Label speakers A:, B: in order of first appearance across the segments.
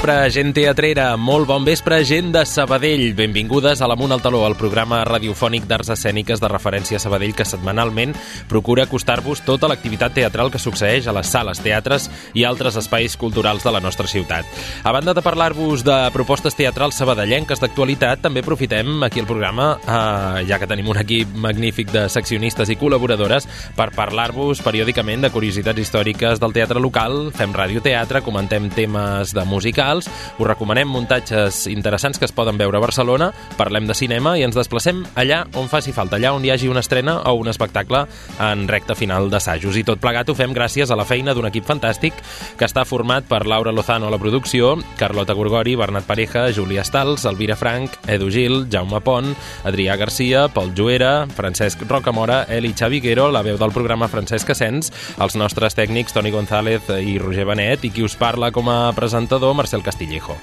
A: vespre, gent teatrera, molt bon vespre, gent de Sabadell. Benvingudes a l'Amunt al Taló, el programa radiofònic d'arts escèniques de referència a Sabadell que setmanalment procura acostar-vos tota l'activitat teatral que succeeix a les sales, teatres i altres espais culturals de la nostra ciutat. A banda de parlar-vos de propostes teatrals sabadellenques d'actualitat, també aprofitem aquí el programa, eh, ja que tenim un equip magnífic de seccionistes i col·laboradores, per parlar-vos periòdicament de curiositats històriques del teatre local, fem radioteatre, comentem temes de musicals, us recomanem muntatges interessants que es poden veure a Barcelona, parlem de cinema i ens desplacem allà on faci falta, allà on hi hagi una estrena o un espectacle en recta final d'assajos. I tot plegat ho fem gràcies a la feina d'un equip fantàstic que està format per Laura Lozano a la producció, Carlota Gorgori, Bernat Pareja, Júlia Stals, Elvira Frank, Edu Gil, Jaume Pont, Adrià Garcia, Pol Juera, Francesc Rocamora, Eli Xaviguero, la veu del programa Francesc Asens, els nostres tècnics Toni González i Roger Benet i qui us parla com a presentador, Marcel Castillejo.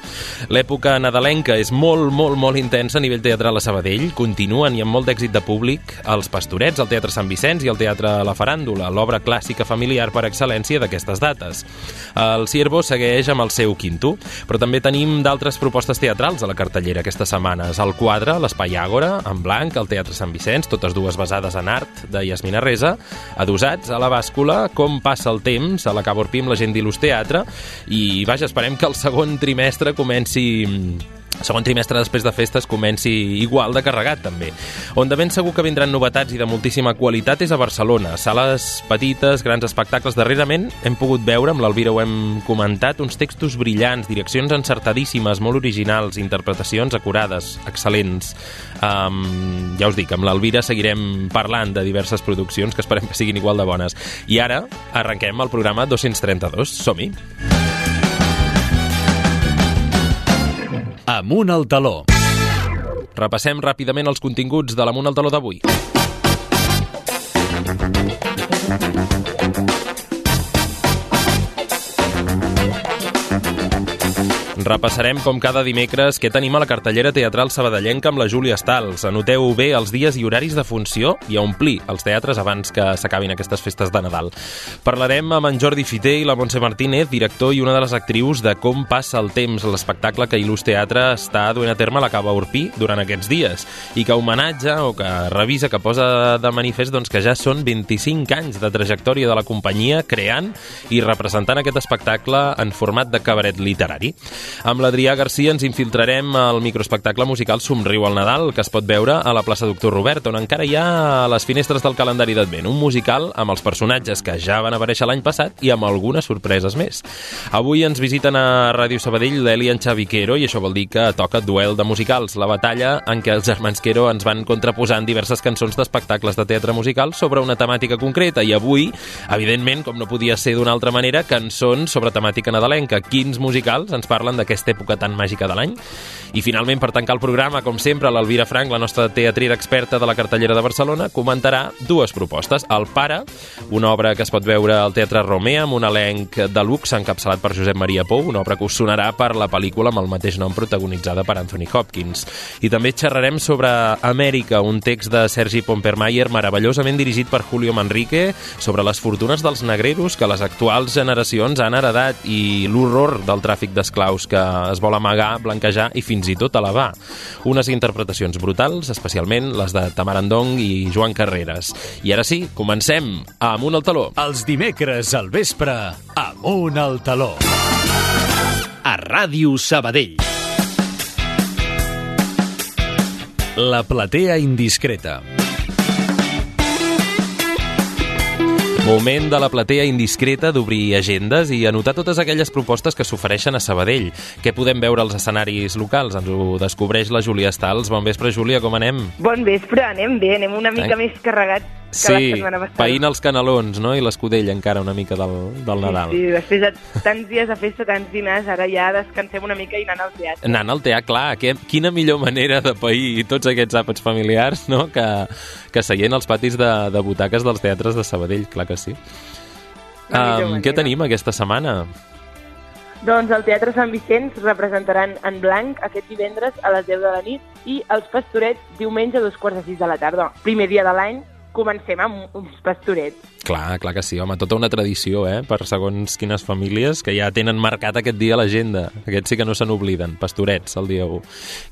A: L'època nadalenca és molt, molt, molt intensa a nivell teatral a Sabadell. Continuen i amb molt d'èxit de públic els Pastorets, el Teatre Sant Vicenç i el Teatre La Faràndula, l'obra clàssica familiar per excel·lència d'aquestes dates. El Ciervo segueix amb el seu quinto, però també tenim d'altres propostes teatrals a la cartellera aquestes setmanes. El quadre, l'Espai Àgora, en blanc, el Teatre Sant Vicenç, totes dues basades en art, de Yasmina Reza, adosats a la bàscula, com passa el temps, a la Cabo Orpí amb la gent d'Il·lus Teatre, i vaja, esperem que el segon trimestre comenci segon trimestre després de festes comenci igual de carregat també. On de ben segur que vindran novetats i de moltíssima qualitat és a Barcelona. Sales petites, grans espectacles. Darrerament hem pogut veure, amb l'Alvira ho hem comentat, uns textos brillants, direccions encertadíssimes, molt originals, interpretacions acurades, excel·lents. Um, ja us dic, amb l'Alvira seguirem parlant de diverses produccions que esperem que siguin igual de bones. I ara arrenquem el programa 232. Som-hi!
B: Amunt al taló.
A: Repassem ràpidament els continguts de l'Amunt al Taló d'avui. Repassarem, com cada dimecres, què tenim a la cartellera teatral sabadellenca amb la Júlia Stals. Anoteu bé els dies i horaris de funció i a omplir els teatres abans que s'acabin aquestes festes de Nadal. Parlarem amb en Jordi Fiter i la Montse Martínez, director i una de les actrius de Com passa el temps, l'espectacle que Il·lus Teatre està duent a terme a la Cava Urpí durant aquests dies i que homenatja o que revisa, que posa de manifest doncs, que ja són 25 anys de trajectòria de la companyia creant i representant aquest espectacle en format de cabaret literari. Amb l'Adrià Garcia ens infiltrarem al microespectacle musical Somriu al Nadal, que es pot veure a la plaça Doctor Robert, on encara hi ha les finestres del calendari d'Advent, un musical amb els personatges que ja van aparèixer l'any passat i amb algunes sorpreses més. Avui ens visiten a Ràdio Sabadell l'Eli en Xavi Quero, i això vol dir que toca duel de musicals, la batalla en què els germans Quero ens van contraposant diverses cançons d'espectacles de teatre musical sobre una temàtica concreta, i avui, evidentment, com no podia ser d'una altra manera, cançons sobre temàtica nadalenca. Quins musicals ens parlen d'aquesta època tan màgica de l'any. I finalment, per tancar el programa, com sempre, l'Elvira Frank, la nostra teatrera experta de la cartellera de Barcelona, comentarà dues propostes. El Pare, una obra que es pot veure al Teatre Romea amb un elenc de luxe encapçalat per Josep Maria Pou, una obra que us sonarà per la pel·lícula amb el mateix nom protagonitzada per Anthony Hopkins. I també xerrarem sobre Amèrica, un text de Sergi Pompermayer meravellosament dirigit per Julio Manrique sobre les fortunes dels negreros que les actuals generacions han heredat i l'horror del tràfic d'esclaus que es vol amagar, blanquejar i fins i tot elevar. Unes interpretacions brutals, especialment les de Tamar Andong i Joan Carreras. I ara sí, comencem Amunt al taló.
B: Els dimecres al vespre, Amunt al taló. A Ràdio Sabadell. La platea indiscreta.
A: Moment de la platea indiscreta d'obrir agendes i anotar totes aquelles propostes que s'ofereixen a Sabadell. Què podem veure als escenaris locals? Ens ho descobreix la Júlia Stals. Bon vespre, Júlia, com anem?
C: Bon vespre, anem bé, anem una mica
A: Ai.
C: més carregat que la
A: Sí,
C: setmana passada.
A: païnt els canelons, no? I l'escudella encara una mica del, del Nadal.
C: Sí, sí, després de tants dies de festa, tants dinars, ara ja descansem una mica i anant al teatre.
A: Anant al teatre, clar, que, quina millor manera de pair tots aquests àpats familiars, no?, que, que seient als patis de, de butaques dels teatres de Sabadell, clar que sí. Um, què tenim aquesta setmana?
C: Doncs al Teatre Sant Vicenç representaran en blanc aquest divendres a les 10 de la nit i els Pastorets diumenge a dos quarts de sis de la tarda. Primer dia de l'any, comencem amb uns pastorets.
A: Clar, clar que sí, home, tota una tradició, eh, per segons quines famílies que ja tenen marcat aquest dia a l'agenda. Aquests sí que no se n'obliden, pastorets, el dia 1.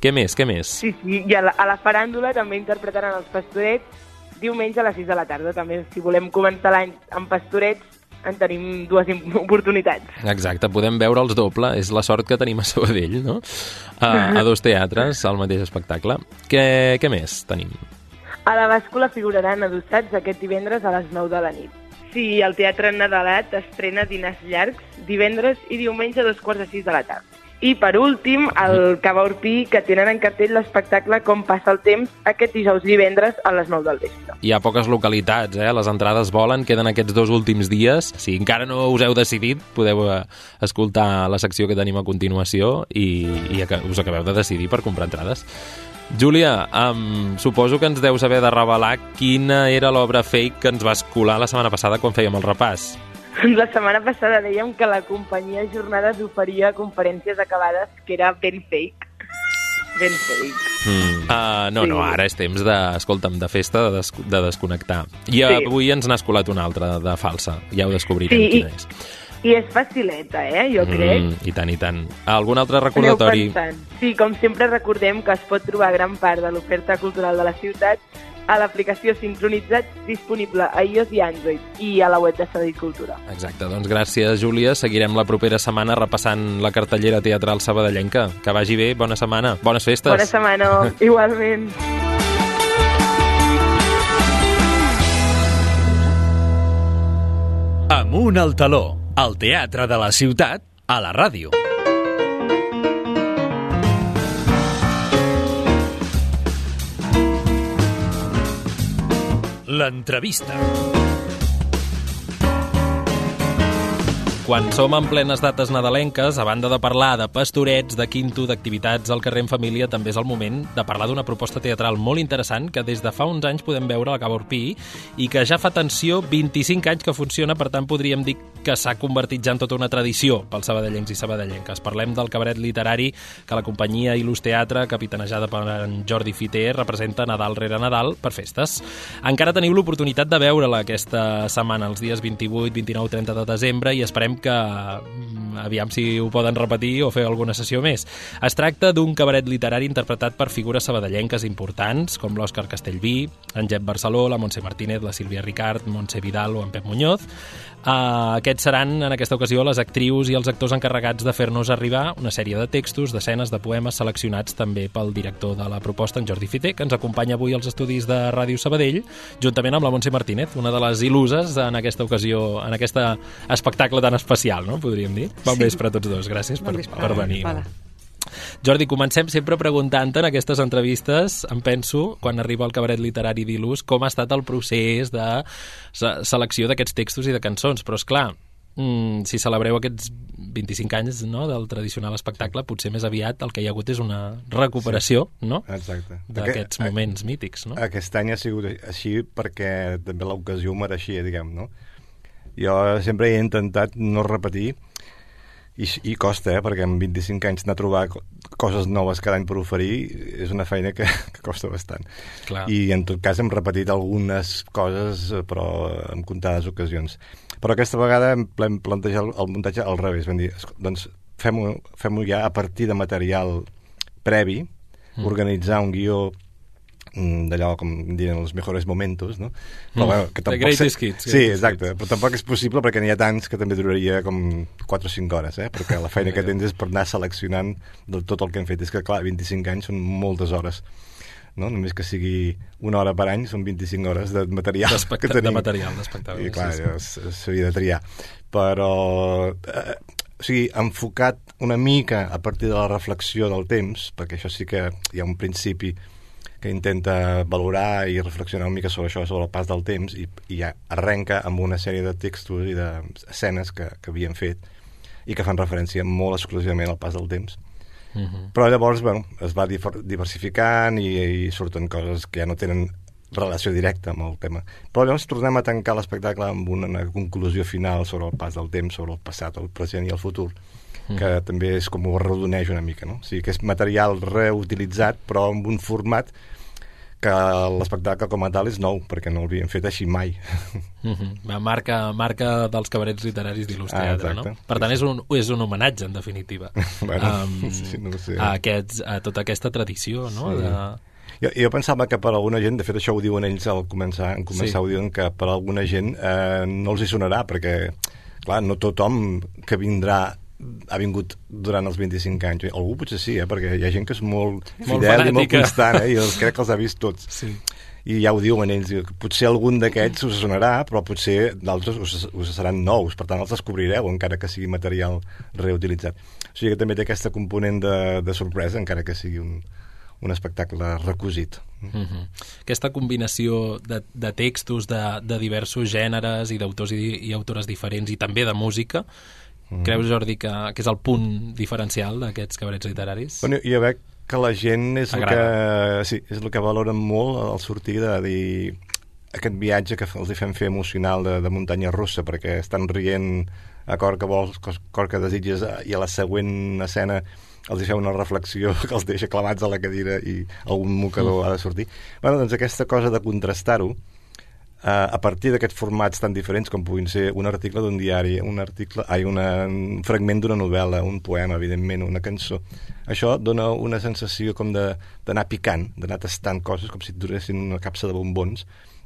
A: Què més, què més?
C: Sí, sí, i a la, a la faràndula també interpretaran els pastorets diumenge a les 6 de la tarda. També, si volem començar l'any amb pastorets, en tenim dues oportunitats.
A: Exacte, podem veure els doble, és la sort que tenim a Sabadell, no? A, a dos teatres, al mateix espectacle. Què, què més tenim?
C: A la bàscula figuraran adossats aquest divendres a les 9 de la nit. Sí, el Teatre Nadalat estrena dinars llargs divendres i diumenge a dos quarts de sis de la tarda. I per últim, el Cava Urpí, que tenen en cartell l'espectacle Com passa el temps aquest dijous divendres a les 9 del vespre.
A: Hi ha poques localitats, eh? Les entrades volen, queden aquests dos últims dies. Si encara no us heu decidit, podeu eh, escoltar la secció que tenim a continuació i, i us acabeu de decidir per comprar entrades. Júlia, um, suposo que ens deus haver de revelar quina era l'obra fake que ens vas colar la setmana passada quan fèiem el repàs.
C: La setmana passada dèiem que la companyia Jornades oferia conferències acabades que era ben fake. Ben fake.
A: Mm. Uh, no, sí. no, ara és temps de, escolta'm, de festa, de, des de desconnectar. I sí. avui ens n'has colat una altra de falsa. Ja ho descobrirem sí, quina és.
C: I és facileta, eh? Jo crec. Mm,
A: I tant, i tant. Algun altre recordatori?
C: Sí, com sempre recordem que es pot trobar gran part de l'oferta cultural de la ciutat a l'aplicació Sincronitzat disponible a iOS i Android i a la web de Sabadell Cultura.
A: Exacte, doncs gràcies Júlia. Seguirem la propera setmana repassant la cartellera teatral sabadellenca. Que vagi bé, bona setmana, bones festes.
C: Bona setmana, igualment.
B: Amunt al taló al Teatre de la Ciutat, a la ràdio. L'entrevista.
A: Quan som en plenes dates nadalenques, a banda de parlar de pastorets, de quinto, d'activitats al carrer en família, també és el moment de parlar d'una proposta teatral molt interessant que des de fa uns anys podem veure a la Cava Urpí i que ja fa atenció 25 anys que funciona, per tant podríem dir que s'ha convertit ja en tota una tradició pels sabadellencs i sabadellenques. Parlem del cabaret literari que la companyia Il·lus Teatre, capitanejada per en Jordi Fiter, representa Nadal rere Nadal per festes. Encara teniu l'oportunitat de veure-la aquesta setmana, els dies 28, 29, 30 de desembre, i esperem que mm, aviam si ho poden repetir o fer alguna sessió més. Es tracta d'un cabaret literari interpretat per figures sabadellenques importants, com l'Òscar Castellví, en Jep Barceló, la Montse Martínez, la Sílvia Ricard, Montse Vidal o en Pep Muñoz. Uh, aquests seran, en aquesta ocasió, les actrius i els actors encarregats de fer-nos arribar una sèrie de textos, d'escenes, de poemes seleccionats també pel director de la proposta, en Jordi Fiter, que ens acompanya avui als estudis de Ràdio Sabadell, juntament amb la Montse Martínez, una de les il·luses en aquesta ocasió, en aquest espectacle tan especial, no? podríem dir. Bon sí. vespre a tots dos, gràcies bon per, per venir. Hola. Jordi, comencem sempre preguntant en aquestes entrevistes, em penso, quan arriba el cabaret literari d'Ilus, com ha estat el procés de selecció d'aquests textos i de cançons. Però, és clar, mm, si celebreu aquests 25 anys no, del tradicional espectacle, potser més aviat el que hi ha hagut és una recuperació sí, no? d'aquests moments a, mítics. No?
D: Aquest any ha sigut així perquè també l'ocasió ho mereixia, diguem, no? Jo sempre he intentat no repetir i, i costa, eh? perquè en 25 anys anar a trobar coses noves cada any per oferir és una feina que, que costa bastant. Clar. I en tot cas hem repetit algunes coses, però en comptades ocasions. Però aquesta vegada hem plantejat el, muntatge al revés. Vam dir, doncs fem-ho fem, ja a partir de material previ, mm. organitzar un guió d'allò, com diuen, els millors momentos, no?
A: Però, mm. bueno, que tampoc... The greatest hits.
D: Sí, exacte, però tampoc és possible perquè n'hi ha tants que també duraria com 4 o 5 hores, eh? Perquè la feina que tens és per anar seleccionant de tot el que hem fet. És que, clar, 25 anys són moltes hores no? només que sigui una hora per any són 25 hores de material
A: que tenim. de material d'espectacle
D: i clar, sí, sí. s'havia de triar però eh, o sigui, enfocat una mica a partir de la reflexió del temps perquè això sí que hi ha un principi que intenta valorar i reflexionar una mica sobre això, sobre el pas del temps, i, i arrenca amb una sèrie de textos i d'escenes que, que havien fet i que fan referència molt exclusivament al pas del temps. Uh mhm. -huh. Però llavors, bueno, es va diversificant i, i surten coses que ja no tenen relació directa amb el tema. Però llavors tornem a tancar l'espectacle amb una, una conclusió final sobre el pas del temps, sobre el passat, el present i el futur, mm. que també és com ho arrodoneix una mica, no? O sigui, que és material reutilitzat, però amb un format que l'espectacle com a tal és nou, perquè no l'havien fet així mai.
A: Uh -huh. marca, marca dels cabarets literaris d'Il·lus
D: Ah,
A: Teatre,
D: exacte.
A: no? Per tant, és un, és un homenatge, en definitiva,
D: Bueno, sí, no sé.
A: a, aquests, a tota aquesta tradició, no?
D: Sí.
A: De...
D: Jo, jo pensava que per alguna gent, de fet això ho diuen ells al començar, en començar
A: sí.
D: ho diuen que per alguna gent eh, no els hi sonarà, perquè, clar, no tothom que vindrà ha vingut durant els 25 anys. Algú potser sí, eh? perquè hi ha gent que és molt,
A: Molt
D: fidel i molt
A: fanàtica.
D: constant, eh? i els crec que els ha vist tots.
A: Sí.
D: I ja ho diuen ells, diu que potser algun d'aquests us sonarà, però potser d'altres us, us seran nous, per tant els descobrireu, encara que sigui material reutilitzat. O sigui que també té aquesta component de, de sorpresa, encara que sigui un, un espectacle recosit.
A: Uh -huh. Aquesta combinació de, de textos de, de diversos gèneres i d'autors i, i autores diferents i també de música,
D: Mm.
A: creus, Jordi, que, que és el punt diferencial d'aquests cabarets literaris?
D: Bueno, jo veig que la gent és el que, sí, és el que valoren molt al sortir de dir aquest viatge que els hi fem fer emocional de, de muntanya russa, perquè estan rient a cor que vols, cos- cor que desitges, i a la següent escena els hi feu una reflexió que els deixa clavats a la cadira i algun mocador ha de sortir. Bueno, doncs aquesta cosa de contrastar-ho, a partir d'aquests formats tan diferents com puguin ser un article d'un diari, un article, ai, una, un fragment d'una novel·la, un poema, evidentment, una cançó. Això dona una sensació com de- d'anar picant, d'anar tastant coses, com si et duressin una capsa de bombons,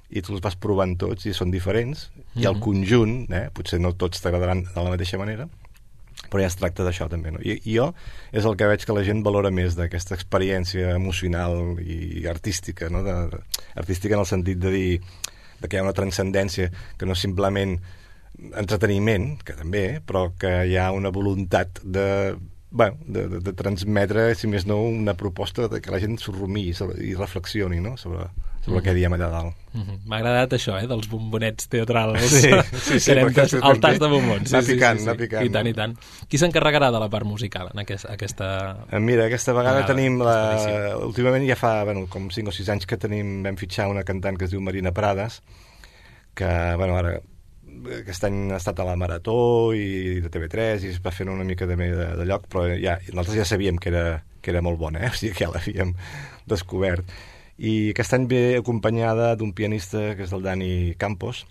D: i tu els vas provant tots i són diferents, i el conjunt, eh, potser no tots t'agradaran de la mateixa manera, però ja es tracta d'això també, no? I, I jo és el que veig que la gent valora més d'aquesta experiència emocional i artística, no? De, artística en el sentit de dir de que hi ha una transcendència que no és simplement entreteniment, que també, però que hi ha una voluntat de, bueno, de, de, de transmetre, si més no, una proposta de que la gent s'ho i reflexioni no? sobre, sobre el que diem allà dalt.
A: Uh -huh. M'ha agradat això, eh, dels bombonets teatrals.
D: Sí, sí, sí,
A: el tas de bombons.
D: anar picant, anar picant.
A: I tant, i tant. Qui s'encarregarà de la part musical en aquest, aquesta...
D: Eh, Mira, aquesta vegada
A: Vegada,
D: tenim la... Últimament ja fa bueno, com 5 o 6 anys que tenim, vam fitxar una cantant que es diu Marina Prades, que, bueno, ara aquest any ha estat a la Marató i de TV3 i es va fent una mica de, de, de lloc, però ja, nosaltres ja sabíem que era, que era molt bona, eh? o sigui que ja l'havíem descobert. I aquest any ve acompanyada d'un pianista que és el Dani Campos,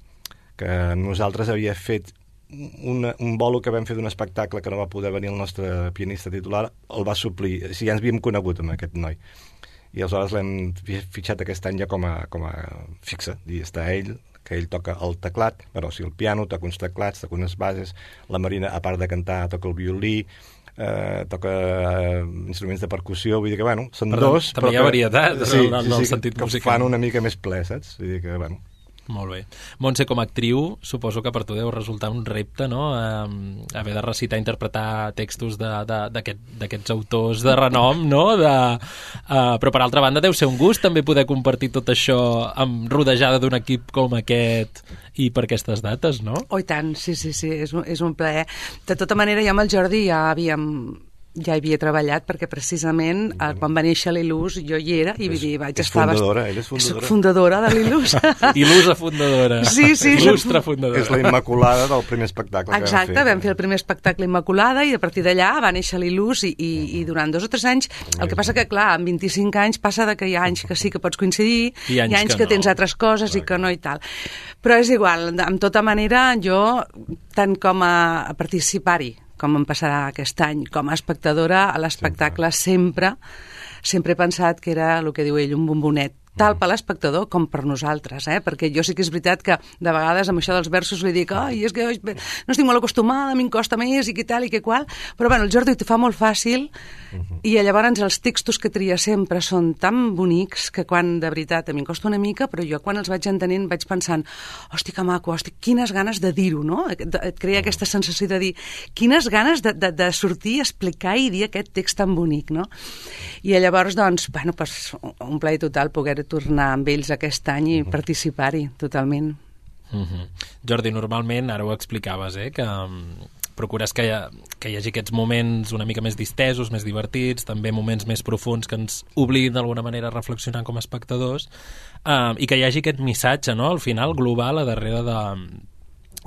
D: que nosaltres havia fet una, un bolo que vam fer d'un espectacle que no va poder venir el nostre pianista titular, el va suplir. O sigui, ja ens havíem conegut amb aquest noi. I aleshores l'hem fi- fitxat aquest any ja com a, com a fixa. I està ell, que ell toca el teclat, bueno, o sigui, el piano, toca uns teclats, toca unes bases, la Marina, a part de cantar, toca el violí, eh, toca eh, instruments de percussió, vull dir que, bueno, són
A: Per tant,
D: dos...
A: també
D: però
A: hi ha
D: que-
A: varietat en
D: sí,
A: el- en
D: sí,
A: el
D: sí,
A: sentit
D: que
A: musical.
D: fan una mica més ple, saps? Vull dir que, bueno,
A: Molt bé. Montse, com a actriu, suposo que per tu deu resultar un repte, no?, eh, haver de recitar, interpretar textos d'aquests autors de renom, no?, de, eh, però per altra banda deu ser un gust també poder compartir tot això amb rodejada d'un equip com aquest i per aquestes dates, no?
E: Oh, tant, sí, sí, sí, és un, és un plaer. De tota manera, jo amb el Jordi ja havíem ja hi havia treballat perquè precisament eh, quan va néixer l'Ilús jo hi era i vaig
D: és
E: estar... bast-
D: fundadora, ella és fundadora.
E: Soc fundadora de l'Ilús.
A: Il·lustre fundadora.
E: Sí, sí,
A: Il·lustre fundadora.
D: és la Immaculada del primer espectacle
E: Exacte,
D: que
E: vam fer el primer espectacle Immaculada i a partir d'allà va néixer l'Ilús i, i, i durant dos o tres anys, el que passa que clar, amb 25 anys passa de que hi ha anys que sí que pots coincidir,
A: I anys
E: hi ha anys
A: que
E: que, tens
A: no.
E: altres coses i que no i tal. Però és igual, amb tota manera jo, tant com a, a participar-hi, com em passarà aquest any, com a espectadora, a l'espectacle sempre, sempre he pensat que era el que diu ell, un bombonet tal per l'espectador com per nosaltres, eh? perquè jo sí que és veritat que de vegades amb això dels versos li dic ai, és que no estic molt acostumada, a mi em costa més i què tal i què qual, però bueno, el Jordi ho fa molt fàcil i llavors els textos que tria sempre són tan bonics que quan de veritat a mi em costa una mica, però jo quan els vaig entenent vaig pensant, hosti que maco, hosti, quines ganes de dir-ho, no? Et, et crea aquesta sensació de dir, quines ganes de, de, de sortir, explicar i dir aquest text tan bonic, no? I llavors, doncs, bueno, pues, un plaer total poder tornar amb ells aquest any i participar-hi totalment.
A: Uh -huh. Jordi, normalment, ara ho explicaves, eh, que um, procures que hi, ha, que hi hagi aquests moments una mica més distesos, més divertits, també moments més profuns que ens obliguin d'alguna manera a reflexionar com a espectadors, uh, i que hi hagi aquest missatge, no?, al final, global, a darrere de,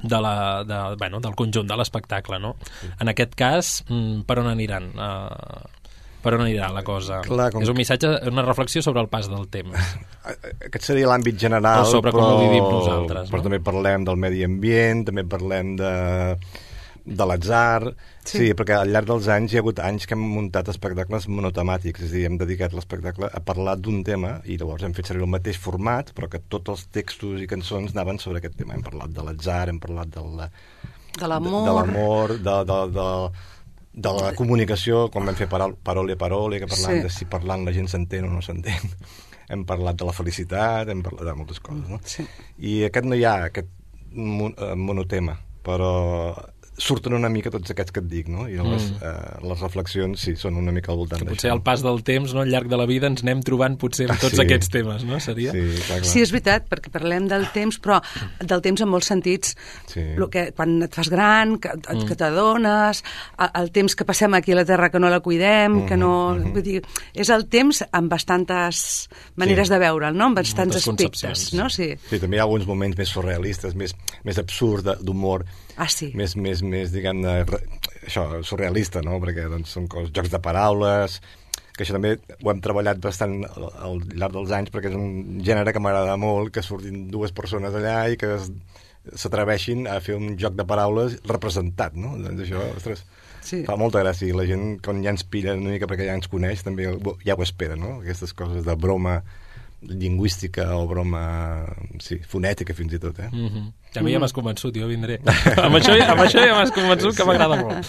A: de la, de, bueno, del conjunt de l'espectacle, no? En aquest cas, mm, per on aniran? Uh, per on anirà la cosa?
D: Clar, com-
A: És un missatge, una reflexió sobre el pas del temps.
D: Aquest seria l'àmbit general,
A: O sobre com
D: però,
A: ho vivim nosaltres,
D: Però
A: no?
D: també parlem del medi ambient, també parlem de, de l'atzar... Sí. sí, perquè al llarg dels anys hi ha hagut anys que hem muntat espectacles monotemàtics, és a dir, hem dedicat l'espectacle a parlar d'un tema i llavors hem fet servir el mateix format, però que tots els textos i cançons anaven sobre aquest tema. Hem parlat de l'atzar, hem parlat de la,
E: De
D: de,
E: l'amor.
D: de, l'amor, de, de, de, de la comunicació, quan vam fer parol, parole a parole, que parlàvem
E: Sí.
D: de si parlant la gent s'entén o no s'entén. Hem parlat de la felicitat, hem parlat de moltes coses, no?
E: Sí.
D: I aquest no hi ha, aquest eh, monotema, però surten una mica tots aquests que et dic, no? I les, mm. eh, les reflexions, sí, són una mica al voltant
A: Que
D: d'això.
A: potser al pas del temps, no, al llarg de la vida, ens anem trobant potser amb tots
D: Sí.
A: aquests temes, no? Seria?
D: Sí, clar, clar.
E: Sí, és veritat, perquè parlem del temps, però del temps en molts sentits.
D: Sí.
E: Lo que, quan et fas gran, que, mm. que t'adones, el, temps que passem aquí a la Terra que no la cuidem, que no...
D: Mm-hmm.
E: Vull dir, és el temps amb bastantes maneres
D: Sí.
E: de veure'l, no? Amb bastants
A: Moltes
E: aspectes, no? Sí.
D: Sí, també hi ha alguns moments més surrealistes, més, més absurds, d'humor,
E: Ah, sí.
D: més, més, més diguem-ne, això, surrealista, no? Perquè doncs, són cos, jocs de paraules, que això també ho hem treballat bastant al, al llarg dels anys, perquè és un gènere que m'agrada molt, que surtin dues persones allà i que s'atreveixin a fer un joc de paraules representat, no? Doncs això, ostres,
E: Sí.
D: fa molta gràcia. I la gent, quan ja ens pilla una mica perquè ja ens coneix, també ja ho espera, no? Aquestes coses de broma lingüística o broma, sí, fonètica fins i tot, eh?
A: Mm -hmm. A mi ja m'has convençut, jo vindré. amb, això, amb això ja m'has convençut, que m'agrada molt.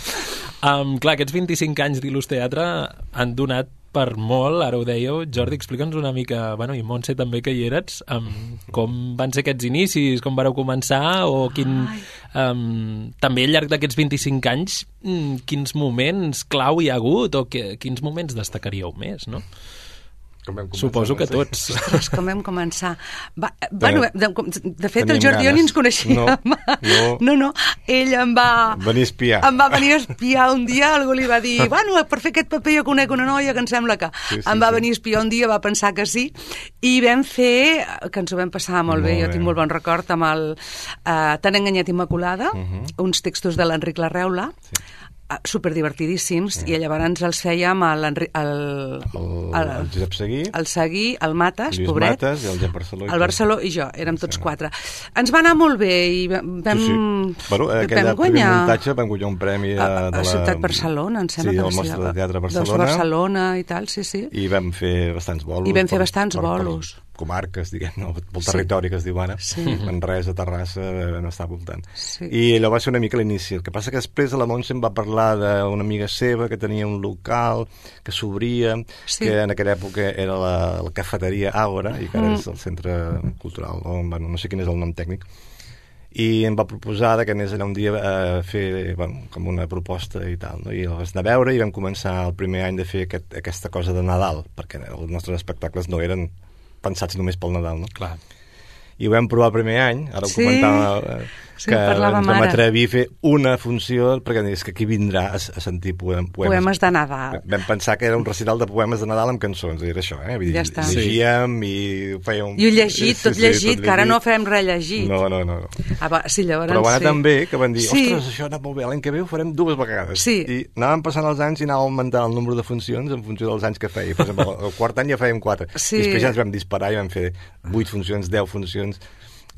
A: Um, clar, aquests 25 anys d'Il·lus Teatre han donat per molt, ara ho dèieu. Jordi, explica'ns una mica, bueno, i Montse també que hi eres, um, com van ser aquests inicis, com vareu començar, o quin... Um, també al llarg d'aquests 25 anys, mm, quins moments clau hi ha hagut, o que, quins moments destacaríeu més, no?
D: Com vam començar,
A: Suposo que tots.
E: Ostres, com vam començar. Va, bueno, de, de fet, el Jordi jo ni ens coneixíem.
D: No, no.
E: no, no. Ell em va...
D: Venir a espiar.
E: Em va venir a espiar un dia, algú li va dir, bueno, per fer aquest paper jo conec una noia que em sembla que...
D: Sí, sí,
E: em va
D: sí.
E: venir a espiar un dia, va pensar que sí, i vam fer, que ens ho vam passar molt, bé,
D: Molt
E: jo
D: bé.
E: tinc molt bon record amb el uh, Tan enganyat Immaculada,
D: Mhm.
E: uns textos de l'Enric Larreula, sí superdivertidíssims, i llavors els fèiem l'Enri- al,
D: El,
E: al-
D: el Josep Seguí,
E: el Seguí, el Mates,
D: Lluís
E: pobret,
D: Mates i el Jep Barceló.
E: el. Barceló i jo, érem tots quatre. Ens va anar molt bé i vam,
D: Sí, sí. Bueno, aquell
E: vam
D: primer
E: guanyar
D: muntatge vam guanyar un premi
E: a,
D: a,
E: a,
D: de la...
E: Ciutat Barcelona, em sembla
D: sí,
E: que va ser
D: Mostra de Teatre Barcelona.
E: Barcelona i tal, sí, sí.
D: I vam fer bastants bolos.
E: I vam fer
D: per-
E: bastants
D: per,
E: bolos.
D: Per comarques, diguem, no? pel
E: Sí.
D: territori que es diu ara.
E: Sí.
D: Manresa, Terrassa, vam estar voltant.
E: Sí.
D: I allò va ser una mica l'inici. El que passa que després la Montse em va parlar d'una amiga seva que tenia un local que s'obria,
E: Sí.
D: que en aquella època era la, la cafeteria Àgora, i que ara és el centre cultural, o, bueno, no sé quin és el nom tècnic, i em va proposar que anés allà un dia a fer bueno, com una proposta i tal, no? i els anar a veure i vam començar el primer any de fer aquest, aquesta cosa de Nadal, perquè els nostres espectacles no eren pensats només pel Nadal, no?
A: Clar.
D: I ho vam provar el primer any, ara ho
E: Sí.
D: comentava, eh,
E: Sí,
D: que ens vam atrevir a fer una funció, perquè és que aquí vindrà a, a sentir poem, poemes.
E: Poemes de Nadal.
D: Vam pensar que era un recital de poemes de Nadal amb cançons, i era això, eh? Vull dir,
E: Ja està.
D: Llegíem i ho fèiem...
E: I ho llegit, tot llegit,
D: tot
E: que ara no fem res llegit.
D: No, no, no. no.
E: Ah, va, sí, llavors
D: Però va anar
E: sí.
D: tan bé que van dir,
E: Sí.
D: ostres, això ha anat molt bé, l'any que ve ho farem dues vegades.
E: Sí.
D: I anàvem passant els anys i anàvem augmentant el número de funcions en funció dels anys que feia. Per exemple, el quart any ja fèiem quatre.
E: Sí.
D: I després ja ens vam disparar i vam fer vuit funcions, deu funcions,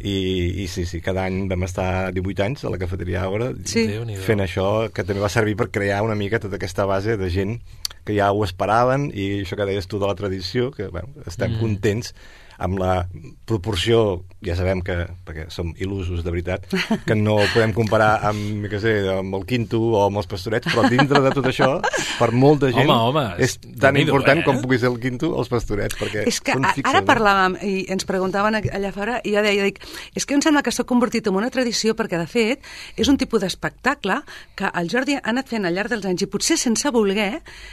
D: i, i sí, sí, cada any vam estar 18 anys a la cafeteria Àgora
E: Sí.
D: Fent això, que també va servir per crear una mica tota aquesta base de gent que ja ho esperaven i això que deies tu de la tradició, que bueno, estem mm. contents amb la proporció, ja sabem que, perquè som il·lusos de veritat, que no podem comparar amb, què sé, amb el quinto o amb els pastorets, però dintre de tot això, per molta gent,
A: Home, home,
D: és tan important
A: eh?
D: com pugui ser el quinto o els pastorets, perquè
E: És que
D: són fixes.
E: ara
D: no?
E: parlàvem i ens preguntaven a- allà fora i jo deia, dic, és que em sembla que s'ha convertit en una tradició perquè, de fet, és un tipus d'espectacle que el Jordi ha anat fent al llarg dels anys i potser sense voler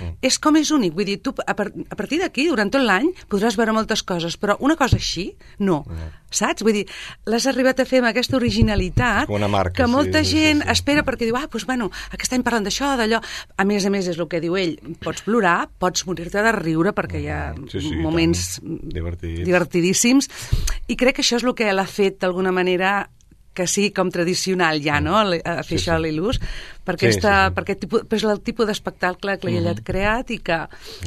D: Mm.
E: és com és únic. Vull dir, tu a, par a partir d'aquí, durant tot l'any, podràs veure moltes coses, però una cosa així, no. Saps? Vull dir, l'has arribat a fer amb aquesta originalitat
D: una marca,
E: que
D: sí,
E: molta
D: sí, sí,
E: gent
D: sí.
E: espera perquè diu, ah, doncs bueno, aquest any parlen d'això, d'allò. A més a més, és el que diu ell, pots plorar, pots morir-te de riure perquè hi ha
D: Sí, sí, i
E: moments.
D: Divertits.
E: divertidíssims i crec que això és el que l'ha fet d'alguna manera que sigui com tradicional ja, no?, a, a fer
D: Sí,
E: això a
D: sí.
E: l'il·lus, per,
D: Sí,
E: aquesta,
D: sí, sí.
E: per aquest tipus, per el tipus d'espectacle que ell ha creat i que,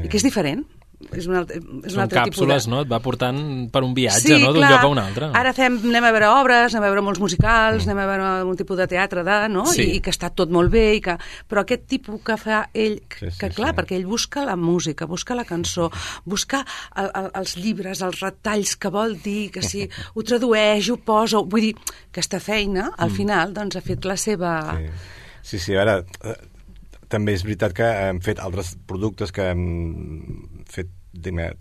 E: i que és diferent. És un altre, és un
A: Són
E: altre
A: càpsules,
E: tipus de...
A: no? Et va portant per un viatge, no?, d'un lloc a un altre.
E: Ara fem, anem a veure obres, anem a veure molts musicals, anem a veure un tipus de teatre, de, no?
A: Sí.
E: I, I que està tot molt bé, i que... però aquest tipus que fa ell, que,
D: Sí, sí,
E: que clar,
D: sí.
E: perquè ell busca la música, busca la cançó, busca el, el, els llibres, els retalls que vol dir, que si ho tradueix, ho posa... Vull dir, aquesta feina, al final, doncs, ha fet la seva...
D: Sí, sí, sí a veure, eh, també és veritat que hem fet altres productes que hem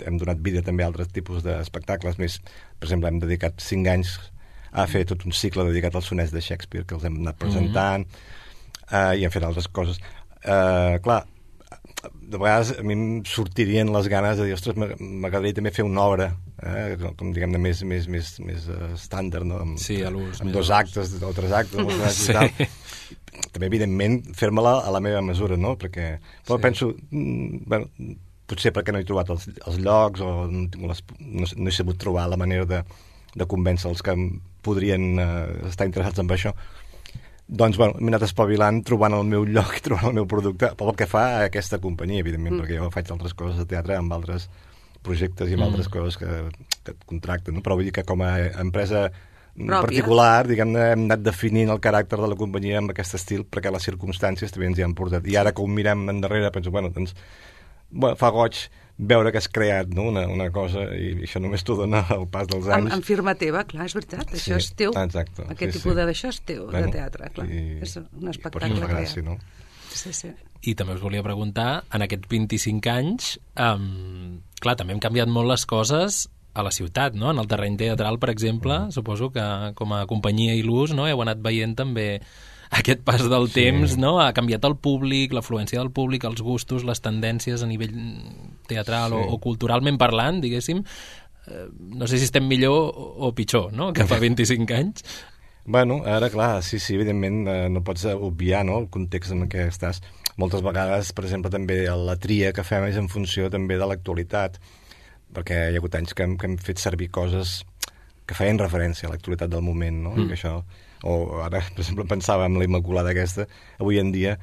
D: hem donat vida també a altres tipus d'espectacles més, per exemple, hem dedicat 5 anys a fer tot un cicle dedicat als sonets de Shakespeare que els hem anat presentant mm -hmm. uh, i hem fet altres coses uh, clar, de vegades a mi em sortirien les ganes de dir, ostres, m'ag- m'agradaria també fer una obra, eh, com- diguem-ne, més, més, més, més uh, estàndard, no? Amb,
A: Sí, a l'ús,
D: amb dos actes o tres actes, amb sí.
A: Sí.
D: i tal. També, evidentment, fer-me-la a la meva mesura, no? Perquè, però
A: Sí.
D: penso, mm, bueno, potser perquè no he trobat els, els llocs o no, les, no, no he sabut trobar la manera de, de convèncer els que podrien eh, estar interessats en això, doncs, bueno, m'he anat espavilant trobant el meu lloc trobant el meu producte pel que fa a aquesta companyia, evidentment, mm. perquè jo faig altres coses de teatre amb altres projectes i amb
A: mm.
D: altres coses que, que et contracten, no? però vull dir que com a empresa
E: Pròpia.
D: particular, diguem-ne, hem anat definint el caràcter de la companyia amb aquest estil perquè les circumstàncies també ens hi han portat. I ara que ho mirem endarrere, penso, bueno, doncs, bueno, fa goig veure que has creat no? una, una cosa i això només t'ho dona el pas dels anys.
E: amb firma teva, clar, és veritat,
D: Sí,
E: això és teu.
D: exacte,
E: Aquest
D: sí,
E: tipus
D: sí.
E: de d'això és teu, de teatre, clar.
D: I,
E: és un
D: i per
E: espectacle
D: això fa
E: creat.
D: gràcia, no?
E: Sí, sí.
A: I també us volia preguntar, en aquests 25 anys, um, clar, també han canviat molt les coses a la ciutat, no? En el terreny teatral, per exemple,
D: Mm.
A: suposo que com a companyia i l'ús, no? Heu anat veient també aquest pas del sí. temps, no? Ha canviat el públic, l'afluència del públic, els gustos, les tendències a nivell teatral
D: Sí.
A: o, o culturalment parlant, diguéssim. Eh, no sé si estem millor o, pitjor, no?, que fa 25 anys.
D: Bueno, ara, clar, sí, sí, evidentment eh, no pots obviar no, el context en què estàs. Moltes vegades, per exemple, també la tria que fem és en funció també de l'actualitat, perquè hi ha hagut anys que hem, que hem fet servir coses que feien referència a l'actualitat del moment, no? Mm. I que això, o ara, per exemple, pensava en la Immaculada aquesta, avui en dia,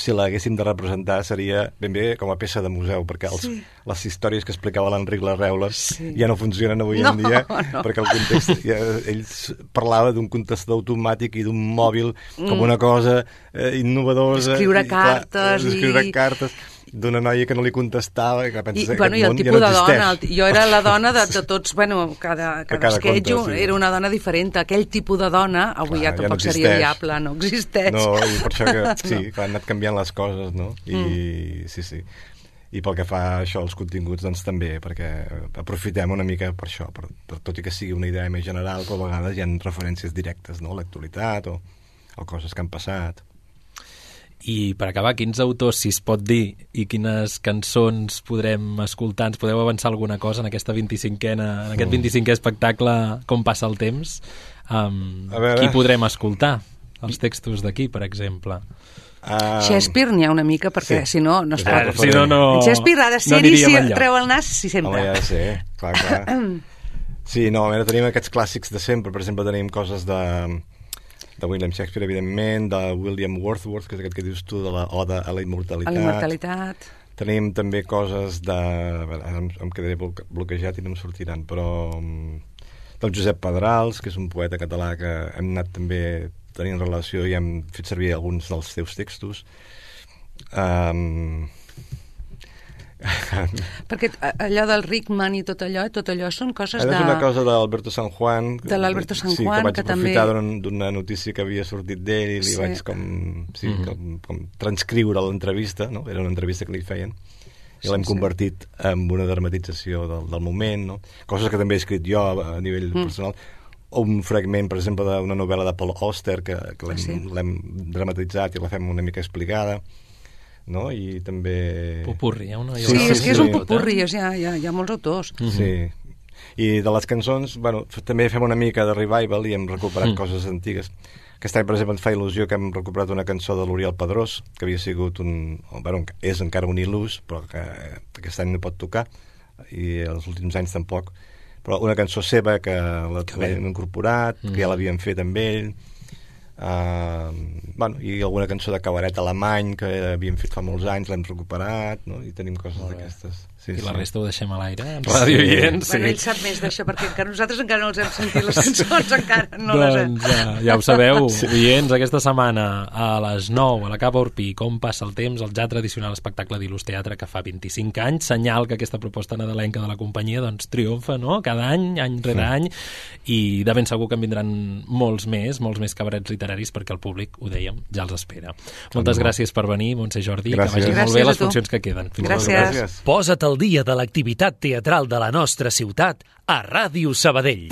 D: si l'haguéssim de representar seria ben bé com a peça de museu, perquè els,
E: Sí.
D: les històries que explicava l'Enric Larreula
E: Sí.
D: ja no funcionen avui
E: No,
D: en dia,
E: no.
D: perquè el context, ja, ell parlava d'un contestador automàtic i d'un mòbil com una cosa eh, innovadora.
E: Escriure
D: i, clar,
E: cartes
D: Escriure
E: i-
D: cartes d'una noia que no li contestava i que
E: I,
D: pensa que
E: bueno, i el
D: món ja
E: tipus
D: no
E: de dona, el, jo era la dona de, de tots, bueno, cada, cada,
D: cada conte, sí.
E: era una dona diferent. Aquell tipus de dona, avui
D: Clar,
E: ja
D: ja no
E: tampoc seria viable, no existeix.
D: No, i per això que sí,
E: No.
D: que han anat canviant les coses, no? I
E: Mm.
D: sí, sí. I pel que fa a això als continguts, doncs també, perquè aprofitem una mica per això, per, per, tot i que sigui una idea més general, però a vegades hi ha referències directes, no?, a l'actualitat o, o coses que han passat.
A: I per acabar, quins autors, si es pot dir, i quines cançons podrem escoltar? Ens podeu avançar alguna cosa en aquesta 25ena, en aquest 25è espectacle Com passa el temps? Um,
D: A veure.
A: qui podrem escoltar? Els textos d'aquí, per exemple.
D: Um,
E: Shakespeare n'hi ha una mica, perquè
D: sí.
E: si no, no es pot.
D: el
A: si no, no...
E: Shakespeare ha de
A: no
E: ser-hi
A: aniríem
E: si
A: enlloc.
E: treu el nas, sí, sempre.
D: Home, ja sé, clar, clar. Sí, no, a veure, tenim aquests clàssics de sempre. Per exemple, tenim coses de, de William Shakespeare, evidentment, de William Wordsworth, que és aquest que dius tu, de la Oda a la
E: A
D: immortalitat.
E: la immortalitat.
D: Tenim també coses de... a veure, em, em quedaré bloque- bloquejat i no em sortiran, però... mm, Del Josep Pedrals, que és un poeta català que hem anat també tenint relació i hem fet servir alguns dels seus textos. Um...
E: Perquè a- allò del Rickman i tot allò, tot allò són coses
D: Ara
E: de...
D: és una cosa d'Alberto San Juan.
E: De l'Alberto San
D: sí,
E: Juan,
D: que vaig
E: que
D: aprofitar
E: també-
D: d'una- d'una notícia que havia sortit d'ell i li
E: Sí.
D: vaig com, sí,
A: Mhm.
D: com, com transcriure l'entrevista, no? Era una entrevista que li feien i
E: Sí,
D: l'hem
E: sí.
D: convertit en una dramatització del, del moment, no? Coses que també he escrit jo a, a nivell
E: Mm.
D: personal un fragment, per exemple, d'una novel·la de Paul Auster que, que l'hem
E: Ah, sí?
D: l'hem dramatitzat i la fem una mica explicada no? i també...
A: Popurri, hi ha una...
E: Sí,
A: una
E: és que és un
D: sí.
E: popurri, és, hi, ha, hi, ha, hi ha molts autors.
A: Mhm.
D: Sí. I de les cançons, bueno, també fem una mica de revival i hem recuperat
A: Mm.
D: coses antigues. Aquest any, per exemple, ens fa il·lusió que hem recuperat una cançó de l'Oriol Pedrós, que havia sigut un... Bueno, és encara un il·lus, però que aquest any no pot tocar, i els últims anys tampoc. però una cançó seva que l'havíem
A: bé.
D: incorporat, que ja
A: Mm.
D: l'havíem fet amb ell, Uh, bueno, i alguna cançó de cabaret alemany que havíem fet fa molts anys, l'hem recuperat no? i tenim coses d'aquestes sí,
A: I la
D: sí.
A: resta ho deixem a l'aire, en ràdio
D: Sí.
A: oient.
E: Sí. Bueno, ell sap més d'això, perquè encara nosaltres encara no els hem sentit les cançons, encara no les hem...
A: doncs uh, ja ho sabeu, oients, aquesta setmana a les 9 a la Capa Orpí, com passa el temps, el ja tradicional espectacle d'Il·lus Teatre que fa 25 anys, senyal que aquesta proposta nadalenca de la companyia doncs triomfa, no?, cada any, any rere
D: Sí.
A: any, i de ben segur que en vindran molts més, molts més cabarets literaris perquè el públic, ho dèiem, ja els espera. Moltes gràcies per venir, Montse Jordi,
D: Gràcies.
A: que vagi molt
E: Gràcies
A: bé
E: a
A: les funcions que queden. Fins
E: Gràcies.
D: Gràcies.
B: Posa't dia de l'activitat teatral de la nostra ciutat a Ràdio Sabadell.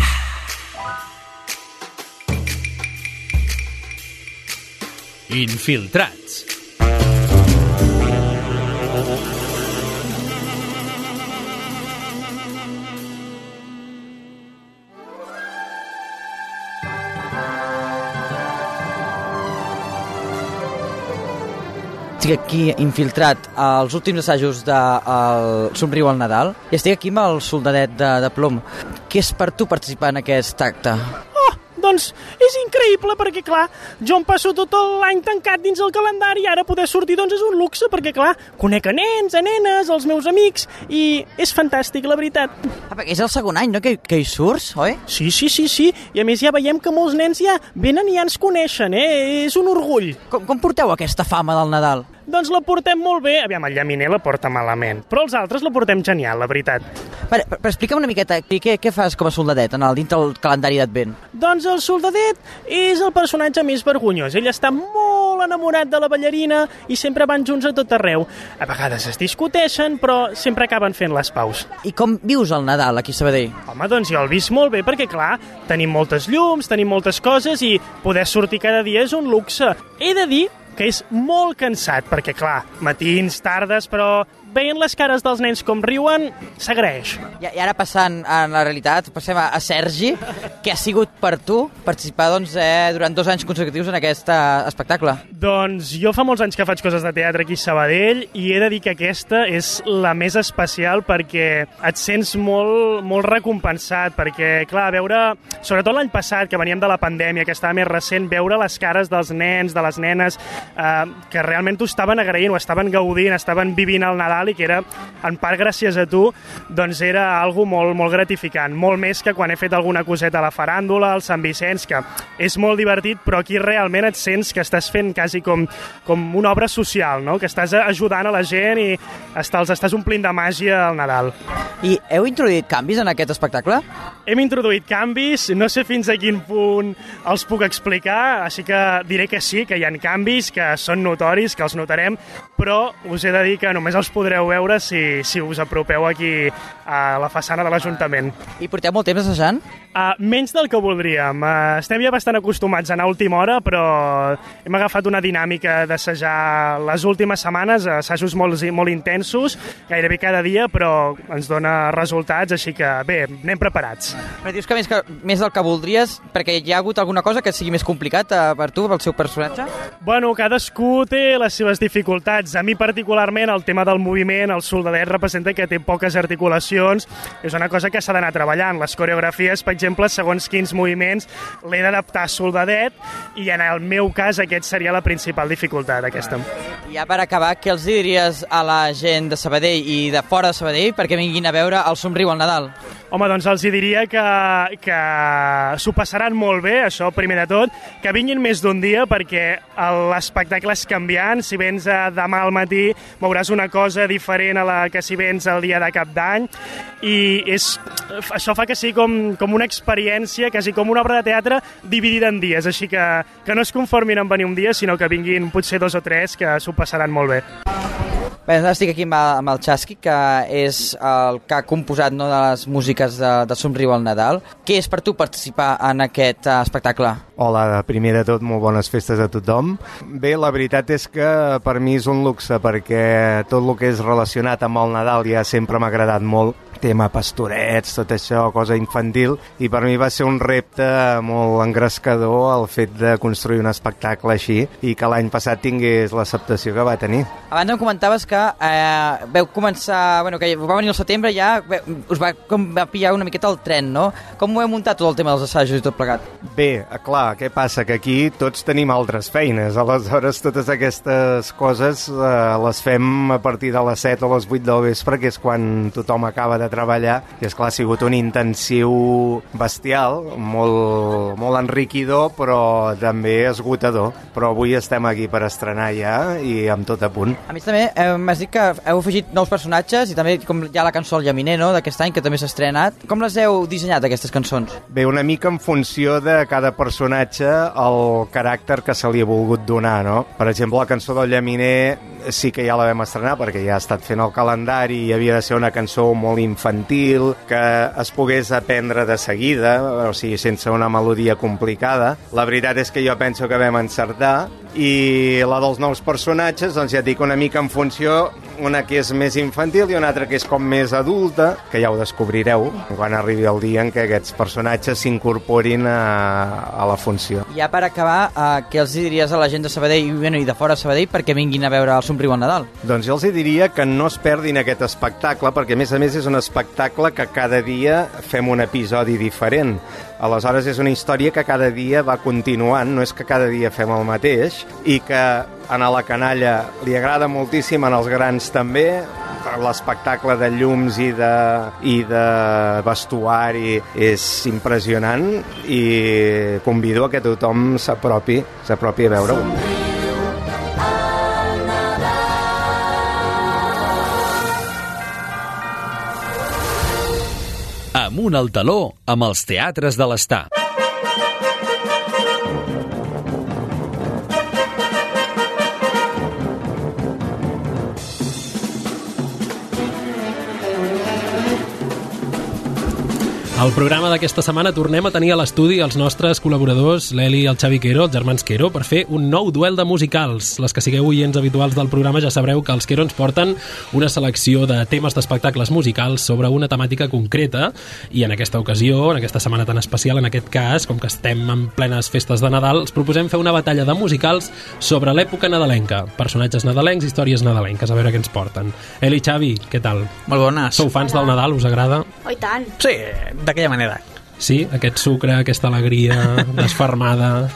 B: Infiltrats.
F: Estic aquí infiltrat als últims assajos de el Somriu al Nadal i estic aquí amb el soldadet de, de plom. Què és per tu participar en aquest acte?
G: Oh, doncs és increïble perquè, clar, jo em passo tot l'any tancat dins el calendari i ara poder sortir doncs és un luxe perquè, clar, conec a nens, a nenes, els meus amics i és fantàstic, la veritat.
F: Ah, perquè és el segon any, no?, que, que hi surts, oi?
G: Sí, sí, sí, sí, i a més ja veiem que molts nens ja venen i ja ens coneixen, eh? És un orgull.
F: Com, com porteu aquesta fama del Nadal?
G: Doncs la portem molt bé. Aviam, el llaminer la porta malament, però els altres la portem genial, la veritat.
F: Vale, però, però explica'm una miqueta, què, què, què fas com a soldadet en el, dintre del calendari d'Advent?
G: Doncs el soldadet és el personatge més vergonyós. Ell està molt enamorat de la ballarina i sempre van junts a tot arreu. A vegades es discuteixen, però sempre acaben fent les paus.
F: I com vius el Nadal aquí a Sabadell?
G: Home, doncs jo el visc molt bé perquè, clar, tenim moltes llums, tenim moltes coses i poder sortir cada dia és un luxe. He de dir que és molt cansat, perquè, clar, matins, tardes, però veient les cares dels nens com riuen, s'agraeix.
F: I, I ara passant a la realitat, passem a, a Sergi, que ha sigut per tu participar doncs, eh, durant dos anys consecutius en aquest eh, espectacle.
G: Doncs jo fa molts anys que faig coses de teatre aquí a Sabadell i he de dir que aquesta és la més especial perquè et sents molt, molt recompensat, perquè, clar, veure, sobretot l'any passat, que veníem de la pandèmia, que estava més recent, veure les cares dels nens, de les nenes, eh, que realment ho estaven agraint, ho estaven gaudint, estaven vivint el Nadal i que era, en part gràcies a tu, doncs era algo molt, molt gratificant, molt més que quan he fet alguna coseta a la faràndula, al Sant Vicenç, que és molt divertit, però aquí realment et sents que estàs fent quasi com, com una obra social, no? que estàs ajudant a la gent i està, els estàs omplint de màgia al Nadal.
F: I heu introduït canvis en aquest espectacle?
G: Hem introduït canvis, no sé fins a quin punt els puc explicar, així que diré que sí, que hi ha canvis, que són notoris, que els notarem, però us he de dir que només els podreu veure si, si us apropeu aquí a la façana de l'Ajuntament.
F: I porteu molt temps assajant?
G: Uh, menys del que voldríem. Uh, estem ja bastant acostumats a anar a última hora, però hem agafat una dinàmica d'assajar les últimes setmanes, assajos molt, molt intensos, gairebé cada dia, però ens dona resultats, així que bé, anem preparats.
F: Però dius que més, que més del que voldries, perquè hi ha hagut alguna cosa que sigui més complicat eh, per tu, pel seu personatge?
G: Bueno, cadascú té les seves dificultats. A mi particularment el tema del moviment, el soldadet representa que té poques articulacions, és una cosa que s'ha d'anar treballant. Les coreografies, per exemple, segons quins moviments l'he d'adaptar a soldadet i en el meu cas aquest seria la principal dificultat, aquesta.
F: I ja per acabar, què els diries a la gent de Sabadell i de fora de Sabadell perquè vinguin a veure el somriu al Nadal?
G: Home, doncs els diria que, que s'ho passaran molt bé, això primer de tot, que vinguin més d'un dia perquè l'espectacle és canviant. Si vens a demà al matí veuràs una cosa diferent a la que si vens el dia de cap d'any i és, això fa que sigui com, com una experiència, quasi com una obra de teatre dividida en dies, així que, que no es conformin en venir un dia, sinó que vinguin potser dos o tres que s'ho passaran molt bé.
F: Bé, ara estic aquí amb, el- amb el Chasqui, que és el que ha composat no, de les músiques de, de Somriu al Nadal. Què és per tu participar en aquest uh, espectacle?
H: Hola, primer de tot, molt bones festes a tothom. Bé, la veritat és que per mi és un luxe perquè tot el que és relacionat amb el Nadal ja sempre m'ha agradat molt. tema pastorets, tot això, cosa infantil, i per mi va ser un repte molt engrescador el fet de construir un espectacle així i que l'any passat tingués l'acceptació que va tenir.
F: Abans em comentaves que eh, veu començar, bueno, que va venir al setembre ja, us va, com va pillar una miqueta el tren, no? Com ho heu muntat tot el tema dels assajos i tot plegat?
H: Bé, eh, clar, què passa? Que aquí tots tenim altres feines, aleshores totes aquestes coses eh, les fem a partir de les 7 o les 8 del vespre, que és quan tothom acaba de treballar, i és clar, ha sigut un intensiu bestial, molt, molt enriquidor, però també esgotador. Però avui estem aquí per estrenar ja i amb tot a punt.
F: A més també eh, m'has dit que heu afegit nous personatges i també com hi ha la cançó El Llaminer, no?, d'aquest any, que també s'ha estrenat. Com les heu dissenyat, aquestes cançons?
H: Bé, una mica en funció de cada personatge el caràcter que se li ha volgut donar, no? Per exemple, la cançó del Llaminer sí que ja la vam estrenar perquè ja ha estat fent el calendari i havia de ser una cançó molt infantil, que es pogués aprendre de seguida, o sigui, sense una melodia complicada. La veritat és que jo penso que vam encertar i la dels nous personatges, doncs ja et dic una mica en funció, una que és més infantil i una altra que és com més adulta, que ja ho descobrireu quan arribi el dia en què aquests personatges s'incorporin a, a la funció.
F: Ja per acabar, eh, què els diries a la gent de Sabadell bueno, i de fora de Sabadell perquè vinguin a veure el Somriu al Nadal?
H: Doncs jo els diria que no es perdin aquest espectacle, perquè a més a més és un espectacle que cada dia fem un episodi diferent. Aleshores és una història que cada dia va continuant, no és que cada dia fem el mateix, i que a la canalla li agrada moltíssim, en els grans també, l'espectacle de llums i de, i de vestuari és impressionant i convido a que tothom s'apropi s'apropi a veure-ho.
B: Amunt al taló amb els teatres de l'estar.
A: Al programa d'aquesta setmana tornem a tenir a l'estudi els nostres col·laboradors, l'Eli i el Xavi Quero, els germans Quero, per fer un nou duel de musicals. Les que sigueu oients habituals del programa ja sabreu que els Quero ens porten una selecció de temes d'espectacles musicals sobre una temàtica concreta i en aquesta ocasió, en aquesta setmana tan especial, en aquest cas, com que estem en plenes festes de Nadal, els proposem fer una batalla de musicals sobre l'època nadalenca. Personatges nadalencs, històries nadalenques, a veure què ens porten. Eli, Xavi, què tal?
I: Molt bones.
A: Sou fans del Nadal, us agrada?
J: Oh, i tant.
I: Sí, d'aquella manera.
A: Sí, aquest sucre, aquesta alegria desfermada,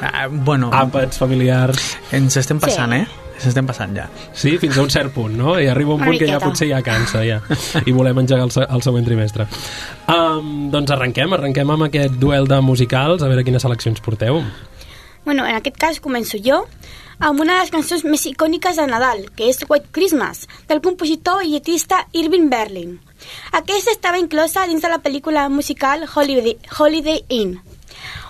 I: Uh, bueno,
A: àpats familiars...
I: ens estem passant,
J: Sí.
I: eh? Ens estem passant ja.
A: Sí, fins a un cert punt, no? I arriba un
J: Una
A: punt que ja potser ja cansa, ja. I volem engegar el, se- el següent trimestre. Um, doncs arrenquem, arrenquem amb aquest duel de musicals, a veure quines seleccions porteu.
J: Bueno, en aquest cas començo jo amb una de les cançons més icòniques de Nadal, que és White Christmas, del compositor i lletrista Irving Berlin. Aquesta estava inclosa dins de la pel·lícula musical Holiday, Holiday Inn,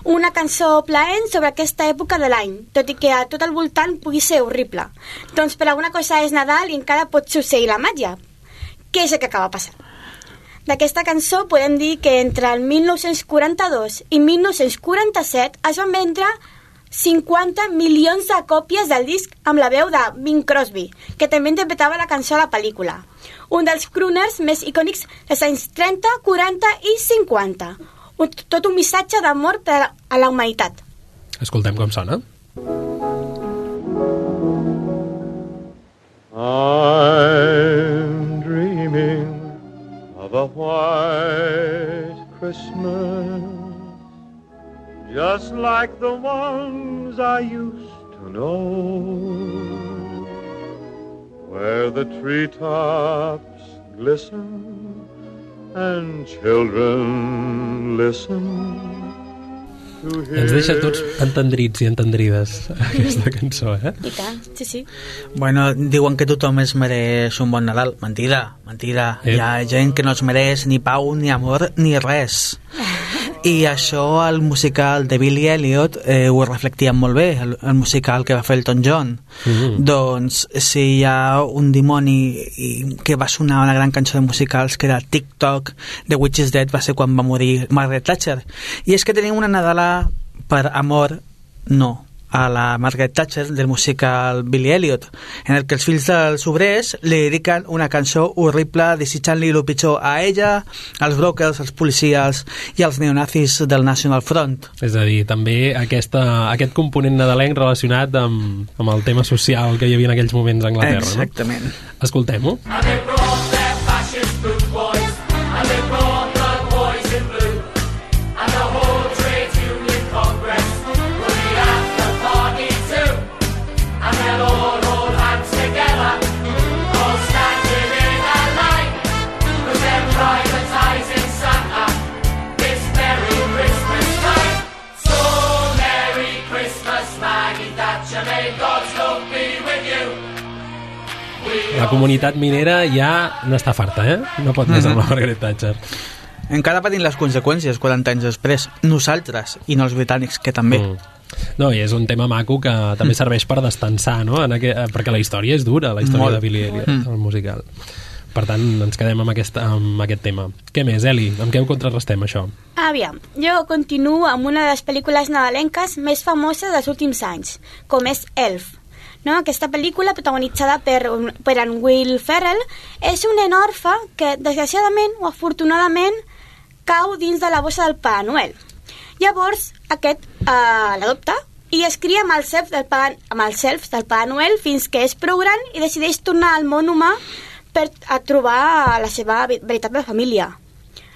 J: una cançó plaent sobre aquesta època de l'any, tot i que a tot el voltant pugui ser horrible. Doncs per alguna cosa és Nadal i encara pot succeir la màgia. Què és el que acaba passant? D'aquesta cançó podem dir que entre el 1942 i 1947 es van vendre 50 milions de còpies del disc amb la veu de Bing Crosby, que també interpretava la cançó a la pel·lícula. Un dels crooners més icònics dels anys 30, 40 i 50. Un, tot un missatge d'amor a la humanitat.
A: Escoltem com sona.
K: I'm dreaming of a white Christmas, just like the ones I used to know, where the treetops glisten and children listen.
A: Ens deixa tots entendrits i entendrides aquesta cançó, eh?
J: I tant, sí, sí.
I: Bueno, diuen que tothom es mereix un bon Nadal. Mentida, mentida.
A: Eh.
I: Hi ha gent que no es mereix ni pau, ni amor, ni res. I això el musical de Billy Elliot eh, ho reflectia molt bé, el, el musical que va fer Elton John.
A: Mm.
I: Doncs si hi ha un dimoni i, que va sonar una gran cançó de musicals que era TikTok, The Witch is Dead, va ser quan va morir Margaret Thatcher. I és que tenim una Nadala per amor, no. A la Margaret Thatcher del musical Billy Elliot, en el que els fills dels obrers li dediquen una cançó horrible desitjant-li el pitjor a ella, als brokers, als policies i als neonazis del National Front.
A: És a dir, també aquesta, aquest component nadalenc relacionat amb, amb el tema social que hi havia en aquells moments a Anglaterra.
I: Exactament.
A: No? Escoltem-ho. La comunitat minera ja n'està farta, eh? No pot més amb la Margaret Thatcher.
I: Encara patint les conseqüències 40 anys després, nosaltres i no els britànics, que també.
A: Mm. No, i és un tema maco que també serveix per destensar, no? En aqu... perquè la història és dura, la història
I: Molt.
A: de Billy Elliot,
I: Mm.
A: el musical. Per tant, ens quedem amb aquest, amb aquest tema. Què més, Eli? Amb què ho contrarrestem, això?
J: Aviam, jo continuo amb una de les pel·lícules nadalenques més famoses dels últims anys, com és Elf. No? Aquesta pel·lícula, protagonitzada per, per en Will Ferrell, és un nen orfe que, desgraciadament o afortunadament, cau dins de la bossa del Pare Noel. Llavors, aquest eh, l'adopta i es cria amb els, elfs del Pare, amb els del Pare Noel fins que és prou gran i decideix tornar al món humà per a trobar la seva ve- veritable família.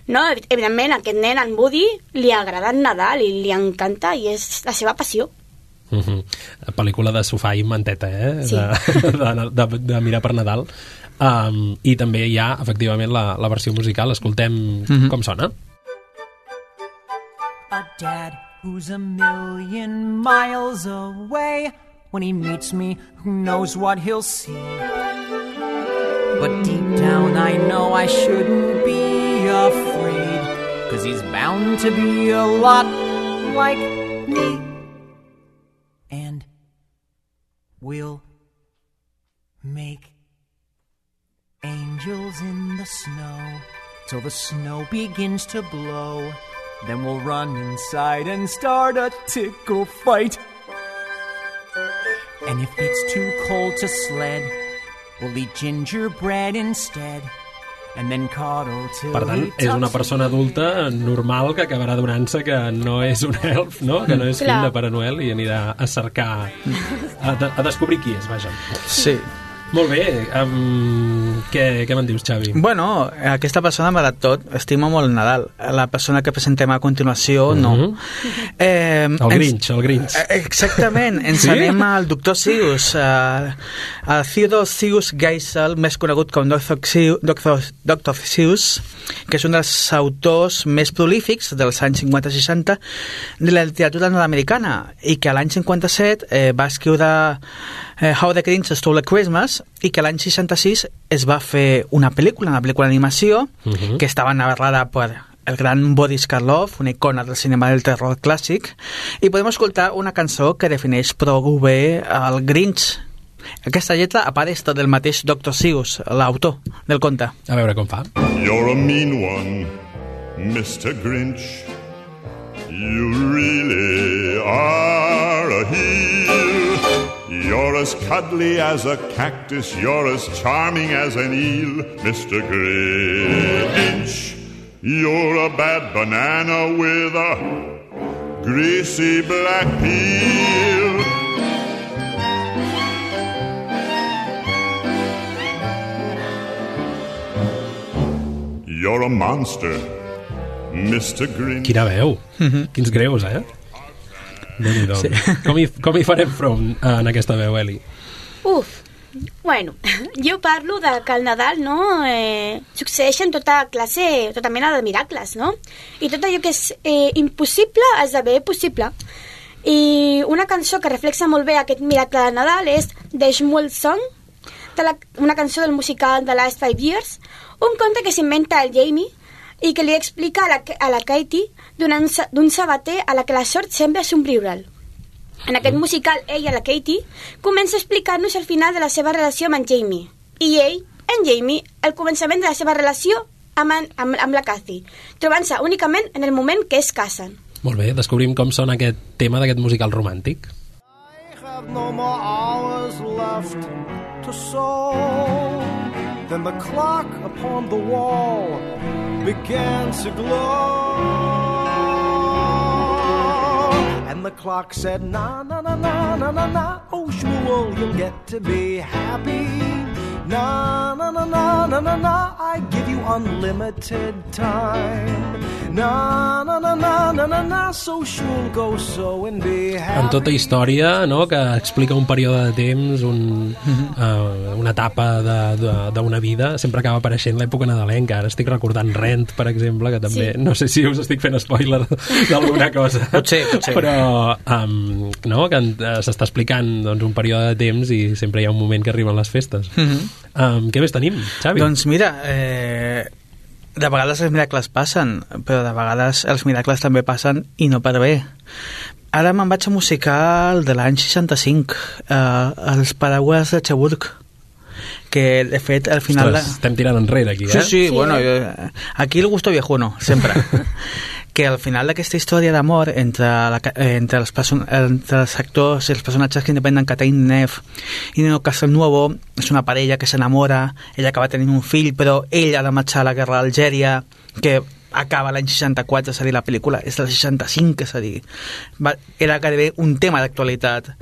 J: No, evi- evidentment, aquest nen, en Woody, li agrada el Nadal i li encanta i és la seva passió.
A: Uh -huh. Pel·lícula de sofà i manteta, eh?
J: Sí.
A: De, de, de, de mirar per Nadal. Um, I també hi ha, efectivament, la, la versió musical. Escoltem
L: Mhm.
A: com sona.
L: A dad who's a million miles away. When he meets me, who knows what he'll see? But deep down, I know I shouldn't be afraid. Cause he's bound to be a lot like me. And we'll make angels in the snow till the snow begins to blow. Then we'll run inside and start a tickle fight. And if it's too cold to sled, we'll eat gingerbread instead.
A: Per tant, és una persona adulta normal que acabarà donant-se que no és un elf, no? que no és fill
J: Clar.
A: de Pare Noel i anirà a cercar, a, de, a descobrir qui és, vaja.
I: Sí.
A: Molt bé, um, què, què me'n dius, Xavi?
I: Bueno, aquesta persona malgrat tot estima molt el Nadal. La persona que presentem a continuació, no.
A: Mhm.
I: Eh,
A: El Grinch, el Grinch.
I: Eh, Exactament, ens
A: Sí?
I: anem al doctor Seuss, uh, a Theodore Seuss Geisel, més conegut com Dr. Seuss, Dr. Dr. Seuss, que és un dels autors més prolífics dels anys 50-60 de la literatura nord-americana i que l'any 57 eh, va escriure eh, How the Grinch Stole Christmas i que l'any 66 es va fer una pel·lícula, una pel·lícula d'animació
A: Mhm.
I: que estava narrada per el gran Boris Karloff, una icona del cinema del terror clàssic, i podem escoltar una cançó que defineix prou bé el Grinch. Aquesta lletra apareix del mateix Dr. Seuss, l'autor del conte.
A: A veure com fa.
M: You're a mean one, Mr. Grinch. You really are a heel. You're as cuddly as a cactus, you're as charming as an eel, Mr. Grinch. You're a bad banana with a greasy black peel. You're a monster, Mr. Grinch.
A: Quina veu. Quins greus, eh? Déu
I: Sí.
A: com, hi, com hi farem front eh, en aquesta veu, Eli?
J: Uf, bueno, jo parlo de que al Nadal, no?, eh, succeeixen tota classe, tota mena de miracles, no? I tot allò que és eh, impossible esdevé possible. I una cançó que reflexa molt bé aquest miracle de Nadal és The Shmuel Song, de la, una cançó del musical The Last Five Years, un conte que s'inventa el Jamie i que li explica a la, a la Katie d'un sa- d'un sabater a la que la sort sembla somriure'l. En aquest musical, ella, la Katie, comença a explicar-nos el final de la seva relació amb en Jamie. I ell, en Jamie, el començament de la seva relació amb, en, amb, amb la Kathy, trobant-se únicament en el moment que es casen.
A: Molt bé, descobrim com sona aquest tema d'aquest musical romàntic.
N: have no more hours left to sow. Then the clock upon the wall began to glow. And the clock said, na na na na na na na, oh Shmuel, you'll get to be happy. Na na na na na na na, I give you unlimited time. Na na na na na na na, so Shmuel go so and be happy.
A: En tota història, no?, que explica un període de temps, un, uh, una etapa de- de- d'una vida, sempre acaba apareixent l'època nadalenca. Ara estic recordant Rent, per exemple, que també...
I: Sí.
A: No sé si us estic fent spoiler d'alguna cosa.
I: Potser, potser.
A: Però, um, no?, que eh, s'està explicant doncs, un període de temps i sempre hi ha un moment que arriben les festes.
I: Mhm.
A: um, què més tenim, Xavi?
I: Doncs mira, eh, de vegades els miracles passen, però de vegades els miracles també passen i no per bé. Ara me'n vaig a musical de l'any 65, eh, Els paraules de Cherbourg, que de fet al final...
A: Ostres, estem tirant enrere aquí,
I: Sí,
A: eh?
I: sí, bueno, jo, aquí el gusto viejuno, sempre. que al final d'aquesta història d'amor entre, la, entre, els entre els actors i els personatges que interpreten Catherine Neff i Nino Castelnuovo és una parella que s'enamora, ella acaba tenint un fill, però ell ha de marxar a la guerra d'Algèria, que acaba l'any 64, és a dir, la pel·lícula és del 65, és a dir, era gairebé un tema d'actualitat.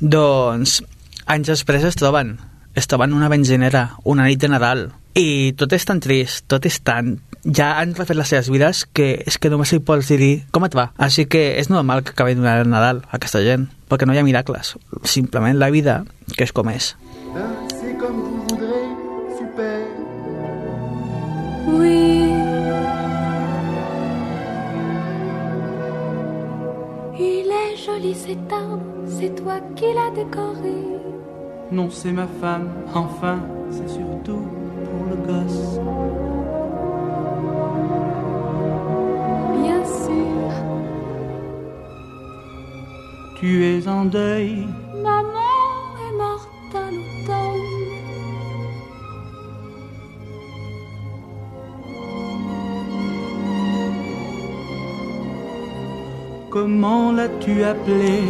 I: Doncs, anys després es troben, es troben una benzinera, una nit de Nadal, i tot és tan trist, tot és tan... Ja han refet les seves vides que és que només li pots dir com et va. Així que és normal que acabi donant el Nadal a aquesta gent, perquè no hi ha miracles. Simplement la vida, que és com és.
N: C'est comme vous voudrez, super.
O: Oui. Il est joli cet arbre, c'est toi qui l'as décoré.
P: Non, c'est ma femme, enfin, c'est surtout pour le gosse.
O: Bien sûr,
P: Tu es en deuil,
O: maman est morte à l'automne.
P: comment l'as-tu appelé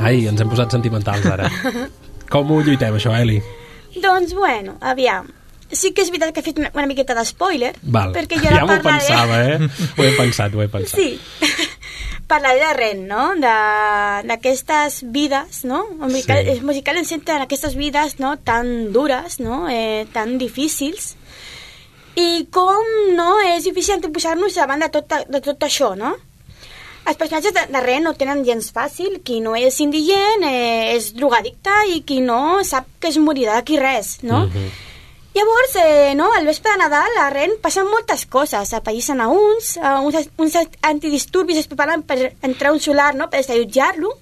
A: Ai, ens hem posat sentimentals ara. Com ho lluitem, això, Eli?
J: Doncs, bueno, aviam. Sí que és veritat que he fet una, una miqueta de spoiler,
A: Val.
J: perquè jo
A: ja
J: ara
A: m'ho
J: parlaré...
A: pensava, eh? Ho he pensat, ho he pensat.
J: Sí, parlaré de Ren, no? De- D'aquestes vides, no? El musical,
A: Sí.
J: el musical ens centra en aquestes vides no? tan dures, no? Eh, tan difícils, i com no és difícil posar-nos davant de tot, de tot això, no? Els personatges de, de Ren no tenen gens fàcil, qui no és indigent eh, és drogadicte i qui no sap que es morirà d'aquí res, no? Llavors, eh, no, al vespre de Nadal a Ren passen moltes coses. Apallisen a uns, a uns, uns antidisturbis es preparen per entrar a un solar no, per desallotjar-lo,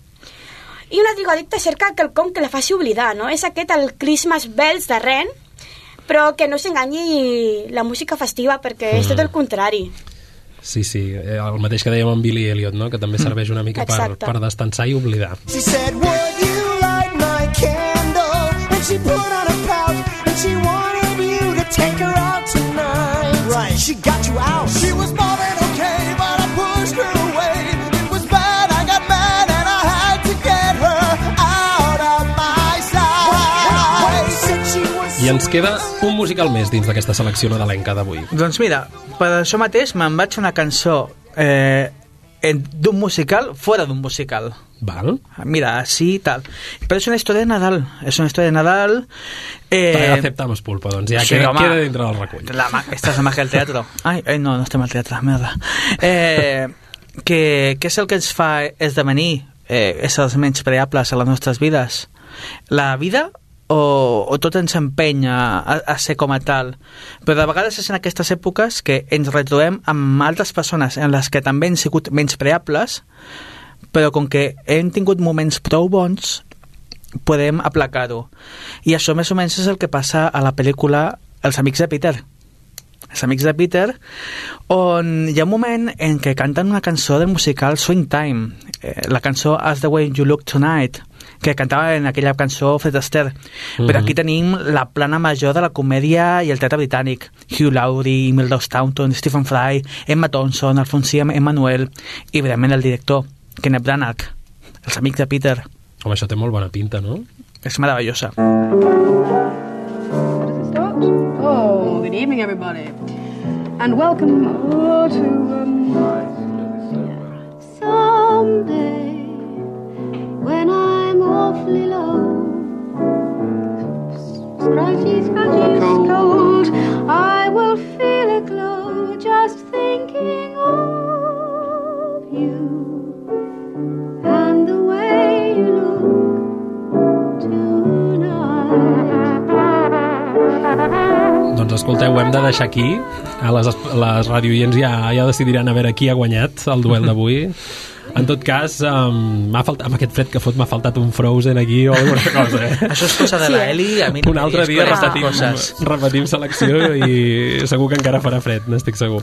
J: i un drogadicte cerca quelcom que la faci oblidar, no? És aquest el Christmas Bells de Ren, però que no s'enganyi la música festiva, perquè és tot el contrari.
A: Sí, sí, eh, el mateix que dèiem amb Billy Elliot, no? que també serveix una mica per,
J: Exacte.
A: per descansar i oblidar.
N: She said, Would you
A: ens queda un musical més dins d'aquesta selecció nadalenca d'avui.
I: Doncs mira, per això mateix me'n vaig una cançó eh, d'un musical fora d'un musical.
A: Val.
I: Mira, así tal. Però és una història de Nadal. És una història de Nadal...
A: Eh... Aceptamos pulpo, doncs ja
I: sí,
A: queda,
I: home.
A: queda dintre del recull.
I: La, ma- esta és la màgia del teatre. Ai, ai, no, no estem al teatre, merda. Eh, que, que és el que ens fa esdevenir eh, éssers menys preables a les nostres vides? La vida o, o tot ens empenya a, a ser com a tal. Però de vegades és en aquestes èpoques que ens retrobem amb altres persones en les que també hem sigut menys preables, però com que hem tingut moments prou bons, podem aplacar-ho. I això més o menys és el que passa a la pel·lícula Els amics de Peter. Els amics de Peter, on hi ha un moment en què canten una cançó del musical Swing Time, eh, la cançó As the Way You Look Tonight, que cantava en aquella cançó Fred Astaire. Però
A: Mhm.
I: aquí tenim la plana major de la comèdia i el teatre britànic. Hugh Laurie, Imelda Staunton, Stephen Fry, Emma Thompson, Alfonso Emmanuel i, evidentment, el director, Kenneth Branagh, els amics de Peter.
A: Home, això té molt bona pinta, no?
I: És meravellosa.
Q: Oh, good evening, everybody. And welcome uh, to. Um,
O: Someday, when I'm awfully low, scratchy, scratchy, cold, I will feel a glow just thinking of you and the way you look tonight.
A: Doncs escolteu, ho hem de deixar aquí. A les, les radioients ja, ja decidiran a veure qui ha guanyat el duel d'avui. En tot cas, um, m'ha faltat, amb aquest fred que fot m'ha faltat un Frozen aquí o alguna cosa, eh?
I: Això és cosa de
A: Sí,
I: la? Eli, a mi no
A: Un altre dia repetim,
I: coses.
A: repetim selecció i segur que encara farà fred, n'estic segur.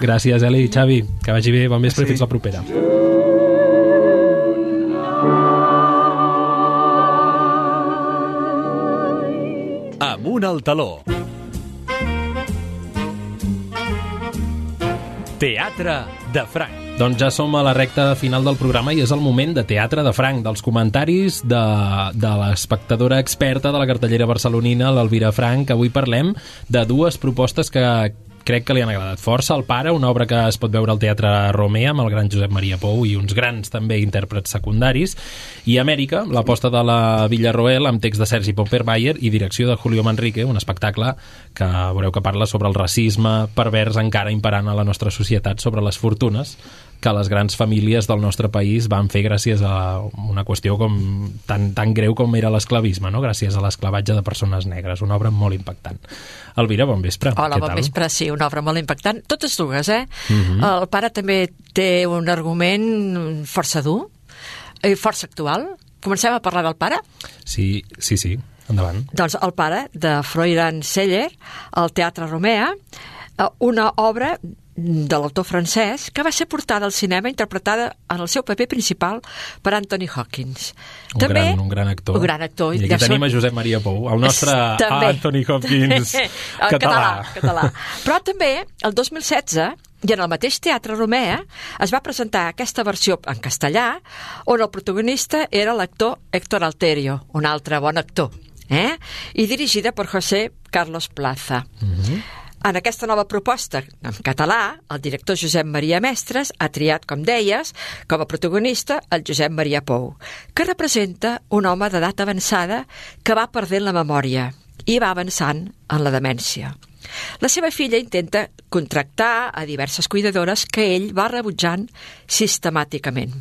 A: Gràcies, Eli i Xavi. Que vagi bé, bon vespre i fins la propera.
B: Amunt al taló. Teatre de Franc.
A: Doncs ja som a la recta final del programa i és el moment de Teatre de Franc, dels comentaris de, de l'espectadora experta de la cartellera barcelonina, l'Elvira Franc. Avui parlem de dues propostes que crec que li han agradat força. El pare, una obra que es pot veure al Teatre Romea amb el gran Josep Maria Pou i uns grans també intèrprets secundaris. I Amèrica, l'aposta de la Villarroel amb text de Sergi Popper-Bayer i direcció de Julio Manrique, un espectacle que veureu que parla sobre el racisme pervers encara imperant a la nostra societat sobre les fortunes que les grans famílies del nostre país van fer gràcies a una qüestió com tan, tan greu com era l'esclavisme, no? gràcies a l'esclavatge de persones negres. Una obra molt impactant. Elvira, bon vespre.
R: Hola, bon
A: tal?
R: vespre, sí, una obra molt impactant. Totes dues, eh?
A: Mhm.
R: El pare també té un argument força dur i força actual. Comencem a parlar del pare?
A: Sí, sí, sí. Endavant.
R: Doncs el pare de Freudan Seller, al Teatre Romea, eh, una obra de l'autor francès que va ser portada al cinema interpretada en el seu paper principal per Anthony Hopkins.
A: Un, gran, un gran actor.
R: Un gran actor.
A: I aquí
R: Ja
A: tenim a Josep Maria Pou, el nostre
R: També.
A: Anthony Hopkins
R: El
A: català.
R: català. Però també, el 2016, i en el mateix Teatre Romea, es va presentar aquesta versió en castellà, on el protagonista era l'actor Héctor Alterio, un altre bon actor, eh? i dirigida per José Carlos Plaza. En aquesta nova proposta en català, el director Josep Maria Mestres ha triat, com deies, com a protagonista el Josep Maria Pou, que representa un home d'edat avançada que va perdent la memòria i va avançant en la demència. La seva filla intenta contractar a diverses cuidadores que ell va rebutjant sistemàticament.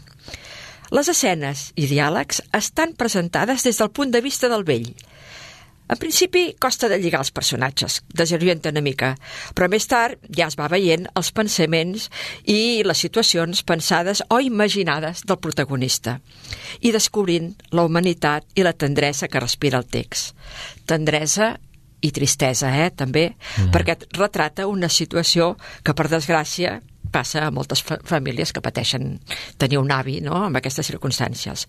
R: Les escenes i diàlegs estan presentades des del punt de vista del vell, en principi costa de lligar els personatges, desorienta una mica, però més tard ja es va veient els pensaments i les situacions pensades o imaginades del protagonista i descobrint la humanitat i la tendresa que respira el text. Tendresa i tristesa, eh, també, mm. perquè retrata una situació que, per desgràcia, passa a moltes fa famílies que pateixen tenir un avi no?, amb aquestes circumstàncies.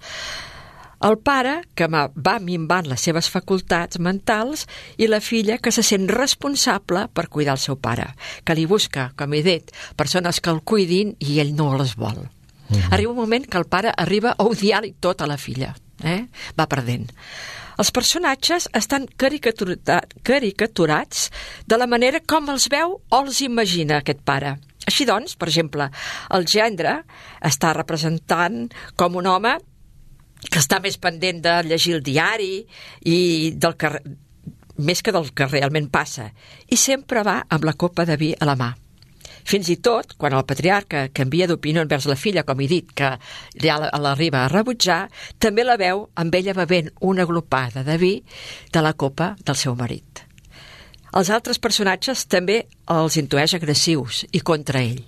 R: El pare, que va minvant les seves facultats mentals, i la filla, que se sent responsable per cuidar el seu pare, que li busca, com he dit, persones que el cuidin i ell no les vol.
S: Mhm.
R: Arriba un moment que el pare arriba a odiar-li tot a la filla. Eh? Va perdent. Els personatges estan caricatura- caricaturats de la manera com els veu o els imagina aquest pare. Així doncs, per exemple, el gendre està representant com un home que està més pendent de llegir el diari i del que, més que del que realment passa, i sempre va amb la copa de vi a la mà. Fins i tot, quan el patriarca canvia d'opinió envers la filla, com he dit, que ja la- l'arriba a rebutjar, també la veu amb ella bevent una glopada de vi de la copa del seu marit. Els altres personatges també els intueix agressius i contra ell.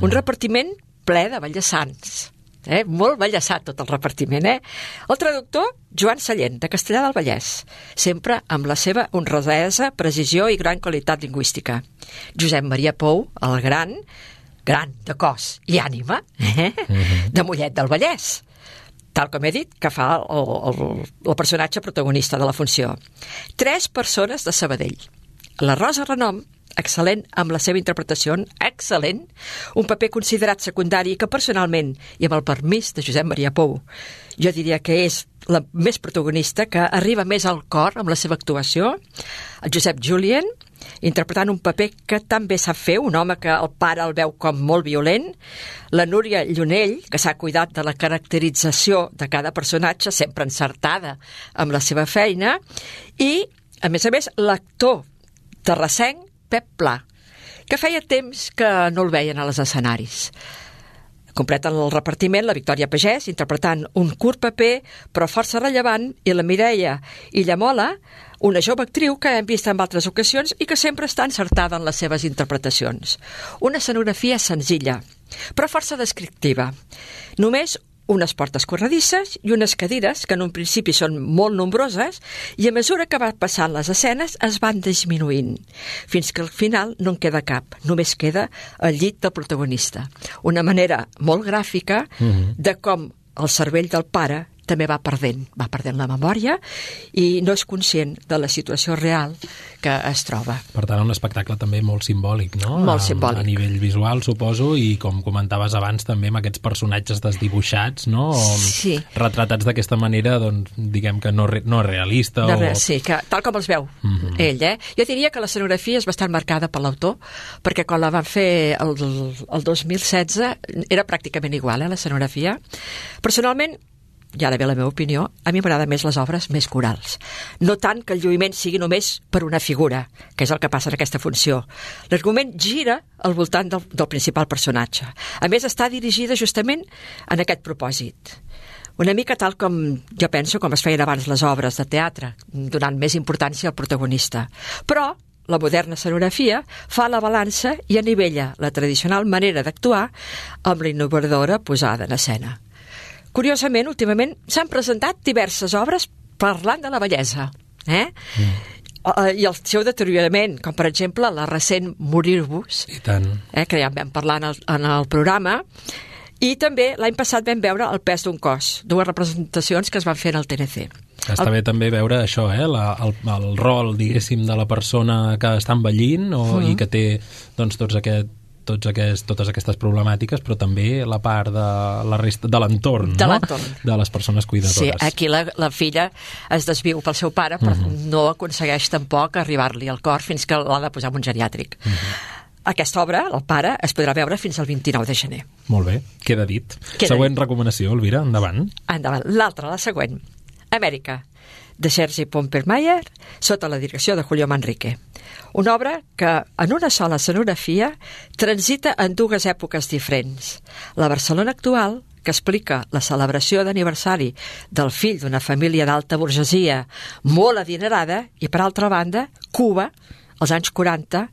R: Un repartiment ple de ballassans. Eh? Molt ballassat tot el repartiment, eh? El traductor, Joan Sallent, de Castellà del Vallès, sempre amb la seva honradesa, precisió i gran qualitat lingüística. Josep Maria Pou, el gran, gran de cos i ànima, eh? de Mollet del Vallès, tal com he dit, que fa el, el, el personatge protagonista de la funció. Tres persones de Sabadell. La Rosa Renom excel·lent amb la seva interpretació, excel·lent, un paper considerat secundari que personalment, i amb el permís de Josep Maria Pou, jo diria que és la més protagonista, que arriba més al cor amb la seva actuació, el Josep Julien, interpretant un paper que també sap fer, un home que el pare el veu com molt violent, la Núria Llunell, que s'ha cuidat de la caracterització de cada personatge, sempre encertada amb la seva feina, i, a més a més, l'actor terrassenc Pep Pla, que feia temps que no el veien a les escenaris. Completen el repartiment la Victòria Pagès, interpretant un curt paper, però força rellevant, i la Mireia Illamola, una jove actriu que hem vist en altres ocasions i que sempre està encertada en les seves interpretacions. Una escenografia senzilla, però força descriptiva. Només unes portes corredisses i unes cadires que en un principi són molt nombroses i a mesura que va passant les escenes es van disminuint, fins que al final no en queda cap, només queda el llit del protagonista. Una manera molt gràfica
A: Mhm.
R: de com el cervell del pare també va perdent, va perdent la memòria i no és conscient de la situació real que es troba.
A: Per tant, un espectacle també molt simbòlic, no?
R: Molt
A: A-
R: simbòlic.
A: A nivell visual, suposo, i com comentaves abans, també amb aquests personatges desdibuixats, no? O
R: Sí.
A: Retratats d'aquesta manera, doncs, diguem que no, re, no realista.
R: De
A: o...
R: sí, que, tal com els veu
A: Mhm.
R: ell, eh? Jo diria que l'escenografia és bastant marcada per l'autor, perquè quan la van fer el, el 2016 era pràcticament igual, eh, l'escenografia. Personalment, ja ara ve la meva opinió, a mi m'agrada més les obres més corals. No tant que el lluïment sigui només per una figura, que és el que passa en aquesta funció. L'argument gira al voltant del, del principal personatge. A més, està dirigida justament en aquest propòsit. Una mica tal com jo penso com es feien abans les obres de teatre, donant més importància al protagonista. Però la moderna escenografia fa la balança i anivella la tradicional manera d'actuar amb la innovadora posada en escena. Curiosament, últimament s'han presentat diverses obres parlant de la bellesa, eh? Mm. i el seu deteriorament, com per exemple la recent Morir-vos, eh, que ja en vam parlar en el, en el programa, i també l'any passat vam veure El pes d'un cos, dues representacions que es van fer en el TNC.
A: Està bé també veure això, eh? La, el, el rol, diguéssim, de la persona que està envellint o,
R: Mhm.
A: i que té doncs, tots aquest, tots aquest, totes aquestes problemàtiques, però també la part de la resta de l'entorn,
R: De
A: no? De les persones cuidadores.
R: Sí, aquí la, la filla es desviu pel seu pare, però
A: Mhm.
R: no aconsegueix tampoc arribar-li al cor fins que l'ha de posar en un geriàtric.
A: Mhm.
R: Aquesta obra, el pare, es podrà veure fins al 29 de gener.
A: Molt bé, queda dit.
R: Queda
A: Següent recomanació, Elvira, endavant.
R: Endavant. L'altra, la següent. Amèrica, de Sergi Pompermayer, sota la direcció de Julio Manrique. Una obra que, en una sola escenografia, transita en dues èpoques diferents. La Barcelona actual, que explica la celebració d'aniversari del fill d'una família d'alta burgesia molt adinerada, i, per altra banda, Cuba, als anys 40,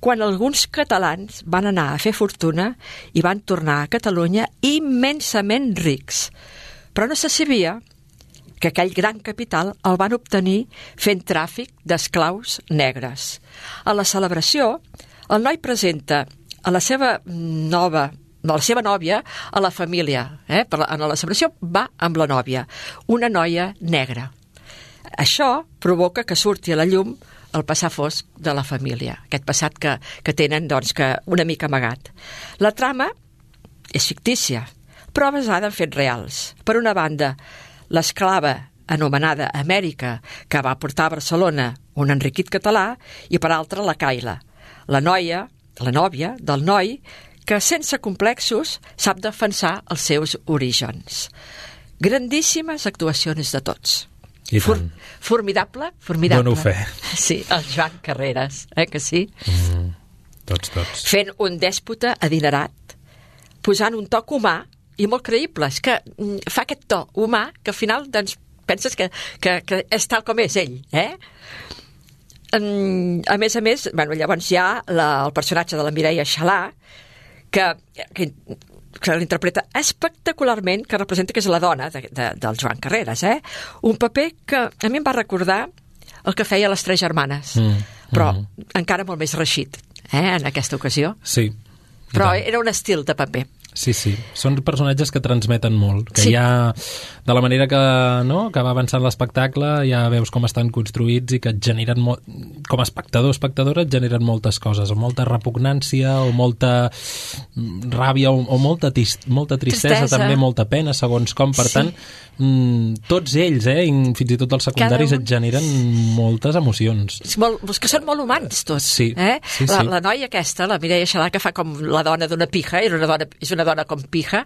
R: quan alguns catalans van anar a fer fortuna i van tornar a Catalunya immensament rics. Però no se sabia que aquell gran capital el van obtenir fent tràfic d'esclaus negres. A la celebració, el noi presenta a la seva nova a la seva nòvia a la família. Eh? Per en la celebració va amb la nòvia, una noia negra. Això provoca que surti a la llum el passar fosc de la família, aquest passat que, que tenen doncs, que una mica amagat. La trama és fictícia, però basada en fets reals. Per una banda, l'esclava anomenada Amèrica, que va portar a Barcelona un enriquit català, i per altra la Caila, la noia, la nòvia del noi, que sense complexos sap defensar els seus orígens. Grandíssimes actuacions de tots.
A: I tant.
R: Formidable, formidable.
A: Dono fe.
R: Sí, el Joan Carreras, eh que sí?
A: Mm, tots, tots.
R: Fent un dèspota adinerat, posant un toc humà i molt creïble. És que mm, fa aquest to humà que al final doncs, penses que, que, que és tal com és ell, eh? Mm, a més a més, bueno, llavors hi ha la, el personatge de la Mireia Xalà, que, que, que l'interpreta espectacularment, que representa que és la dona de, de, del Joan Carreras, eh? Un paper que a mi em va recordar el que feia les tres germanes,
A: Mm,
R: però
A: mm.
R: encara molt més reixit, eh, en aquesta ocasió.
A: Sí.
R: Però era un estil de paper.
A: Sí, sí. Són personatges que transmeten molt, que
R: Sí.
A: ja, de la manera que, no, que va avançant l'espectacle, ja veus com estan construïts i que et generen, mo- com a espectador o espectadora, et generen moltes coses, o molta repugnància, o molta mm, ràbia, o, o molta, tis, molta tristesa,
R: Tristesa.
A: també molta pena, segons com. Per
R: Sí.
A: tant, mm, tots ells, eh, i fins i tot els secundaris,
R: Cada un.
A: et generen moltes emocions.
R: És molt, és que són molt humans, tots.
A: Sí,
R: eh?
A: sí,
R: la,
A: sí.
R: la noia aquesta, la Mireia Xalà, que fa com la dona d'una pija, és una dona, és una dona com pija,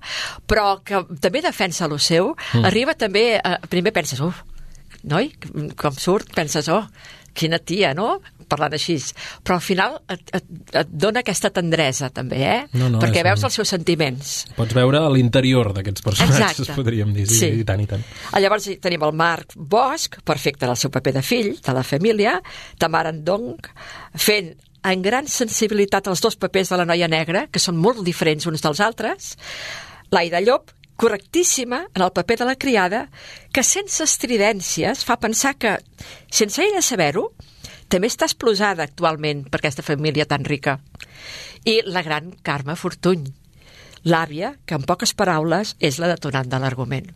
R: però que també defensa lo seu,
A: Mm.
R: arriba també, a, primer penses, uf, noi, com surt, penses, oh, quina tia, no?, parlant així. Però al final et, et, et dona aquesta tendresa, també, eh?
A: No, no,
R: Perquè veus
A: un-
R: els seus sentiments.
A: Pots veure a l'interior d'aquests personatges,
R: Exacte.
A: podríem dir. Sí,
R: Sí.
A: I tant, i tant.
R: Ah, Llavors tenim el Marc Bosch, perfecte en el seu paper de fill, de la família, Tamara Ndong, fent en gran sensibilitat els dos papers de la noia negra, que són molt diferents uns dels altres, l'Aida Llop, correctíssima en el paper de la criada, que sense estridències fa pensar que, sense ella saber-ho, també està explosada actualment per aquesta família tan rica. I la gran Carme Fortuny, l'àvia, que en poques paraules és la detonant de l'argument.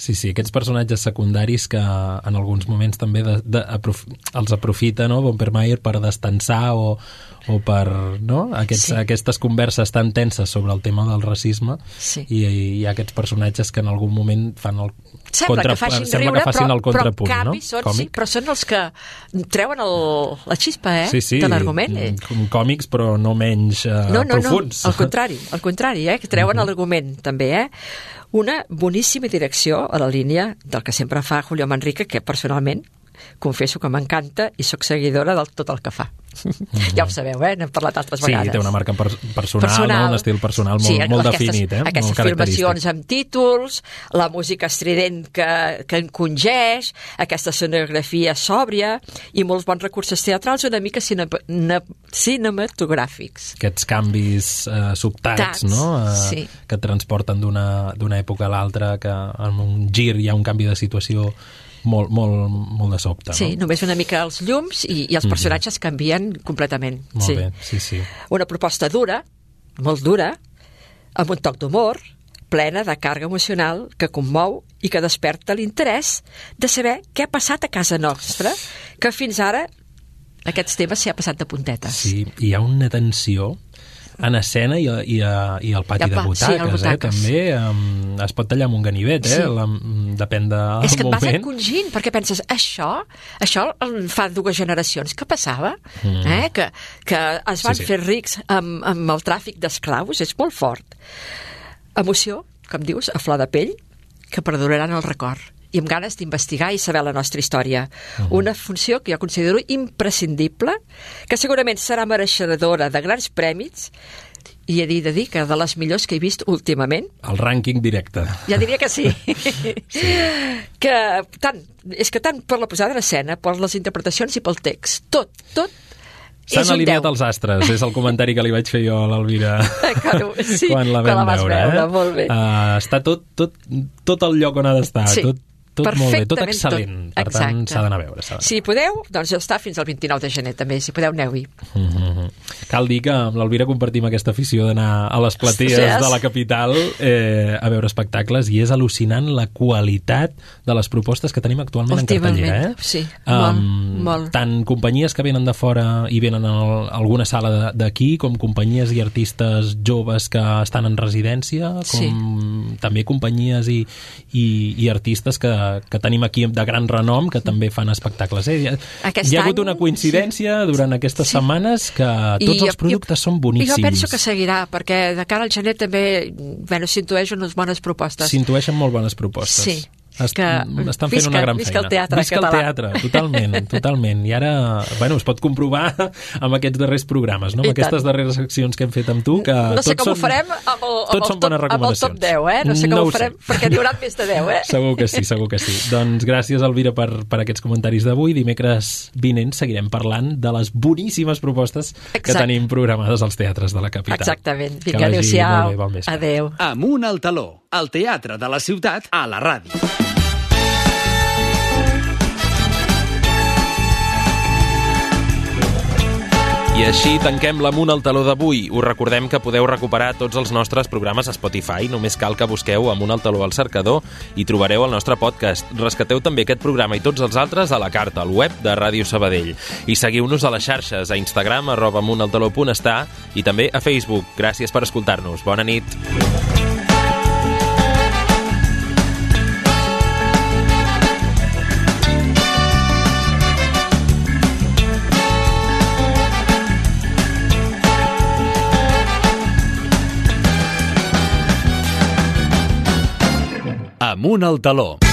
A: Sí, sí, aquests personatges secundaris que en alguns moments també de, de, aprof els aprofita no? Bompermeier per destensar o, o per no? Aquests,
R: Sí.
A: sí. aquestes converses tan tenses sobre el tema del racisme
R: Sí.
A: i, i hi ha aquests personatges que en algun moment fan el
R: Sembla que facin
A: sembla
R: riure,
A: que facin
R: però,
A: el contrapunt,
R: però canvi
A: no?
R: són, sí,
A: Còmic.
R: però són els que treuen el, la xispa eh,
A: sí, sí,
R: de l'argument. Eh?
A: còmics però no menys uh,
R: No, no, no,
A: profuns.
R: al contrari, al contrari, eh, que treuen
A: Mhm.
R: l'argument també, eh? Una boníssima direcció a la línia del que sempre fa Julio Manrique, que personalment confesso que m'encanta i sóc seguidora del tot el que fa. Ja ho sabeu, eh? N'hem parlat altres.
A: Sí,
R: vegades.
A: té una marca per personal, No? un estil personal molt,
R: sí,
A: molt
R: aquestes,
A: definit, eh?
R: Aquestes
A: molt
R: filmacions amb títols, la música estrident que, que encongeix, aquesta escenografia sòbria i molts bons recursos teatrals una mica cine, ne, cinematogràfics.
A: aquests canvis eh, sobtats,
R: Tats,
A: no? Eh,
R: sí.
A: que transporten d'una època a l'altra, que en un gir hi ha un canvi de situació molt, molt, molt de sobte,
R: Sí,
A: no?
R: només una mica els llums i, i els
A: Mhm.
R: personatges canvien completament.
A: Molt
R: sí.
A: bé, sí, sí.
R: Una proposta dura, molt dura, amb un toc d'humor, plena de càrrega emocional que commou i que desperta l'interès de saber què ha passat a casa nostra, que fins ara aquests temes s'hi ha passat de puntetes.
A: Sí, hi ha una tensió en escena i, a- i, a, i al pati
R: I
A: de
R: pa- sí,
A: butaques,
R: al
A: eh?
R: butaques.
A: també um, es pot tallar amb un ganivet, eh?
R: Sí.
A: La, mm, depèn del
R: És que et vas
A: moment.
R: encongint, perquè penses, això, això fa dues generacions que passava,
A: Mm.
R: eh? que, que es van
A: Sí, sí.
R: fer rics amb, amb el tràfic d'esclaus, és molt fort. Emoció, com dius, a flor de pell, que perdurarà en el record i amb ganes d'investigar i saber la nostra història. Una funció que jo considero imprescindible, que segurament serà mereixedora de grans prèmits i he dit de dir que de les millors que he vist últimament,
A: El rànquing directe.
R: ja diria que sí. que tant, és que tant per la posada en escena, per les interpretacions i pel text, tot, tot
A: S'han alineat
R: 10.
A: els astres, és el comentari que li vaig fer jo a l'Alvira
R: Claro, sí,
A: quan la
R: quan
A: vam
R: la vas
A: veure.
R: veure,
A: eh?
R: molt bé.
A: Uh, està tot, tot, tot el lloc on ha d'estar,
R: Sí,
A: tot, tot molt bé, tot excel·lent.
R: tot.
A: Per tant,
R: Exacte.
A: s'ha d'anar a veure. d'anar
R: Si podeu, doncs està fins al 29 de gener també, si podeu aneu-hi.
A: Mm -hmm. Cal dir que amb l'Alvira compartim aquesta afició d'anar a les platees
R: Sí,
A: de la capital eh, a veure espectacles i és al·lucinant la qualitat de les propostes que tenim actualment en cartellera. Eh?
R: sí,
A: Um,
R: molt, molt.
A: Tant companyies que venen de fora i venen a alguna sala de- d'aquí, com companyies i artistes joves que estan en residència, com
R: Sí.
A: també companyies i, i, i artistes que, que tenim aquí de gran renom que també fan espectacles. Eh? Hi ha,
R: Aquest
A: hi ha hagut
R: any,
A: una coincidència durant aquestes setmanes que tots els productes són boníssims.
R: I jo penso que seguirà, perquè de cara al gener també bueno, s'intueix unes bones propostes.
A: S'intueixen molt bones propostes.
R: Sí.
A: Est
R: Que
A: estan fent
R: visca-
A: una gran
R: visca
A: feina.
R: el teatre
A: visca el
R: català.
A: teatre, totalment, totalment. I ara, bueno, es pot comprovar amb aquests darrers programes, no?
R: I
A: amb aquestes
R: tant.
A: darreres seccions que hem fet amb tu, que
R: no sé com ho
A: són,
R: farem amb el, amb, el
A: són
R: top, amb el top
A: recomanacions.
R: 10, eh? No sé com
A: No
R: ho
A: ho sé.
R: farem, perquè n'hi haurà més de 10, eh?
A: Segur que sí, segur que sí. doncs gràcies, Elvira, per, per aquests comentaris d'avui. Dimecres vinent seguirem parlant de les boníssimes propostes que
R: Exacte.
A: tenim programades als teatres de la capital.
R: Exactament.
A: Que
R: Vinga, adéu-siau. Adéu.
B: Amunt al taló, al teatre de la ciutat, a la ràdio.
A: I així tanquem l'Amunt al taló d'avui. Us recordem que podeu recuperar tots els nostres programes a Spotify. Només cal que busqueu Amunt al taló al cercador i trobareu el nostre podcast. Rescateu també aquest programa i tots els altres a la carta, al web de Ràdio Sabadell. I seguiu-nos a les xarxes, a Instagram, arroba amuntaltaló.està i també a Facebook. Gràcies per escoltar-nos. Bona nit.
B: Amunt al taló.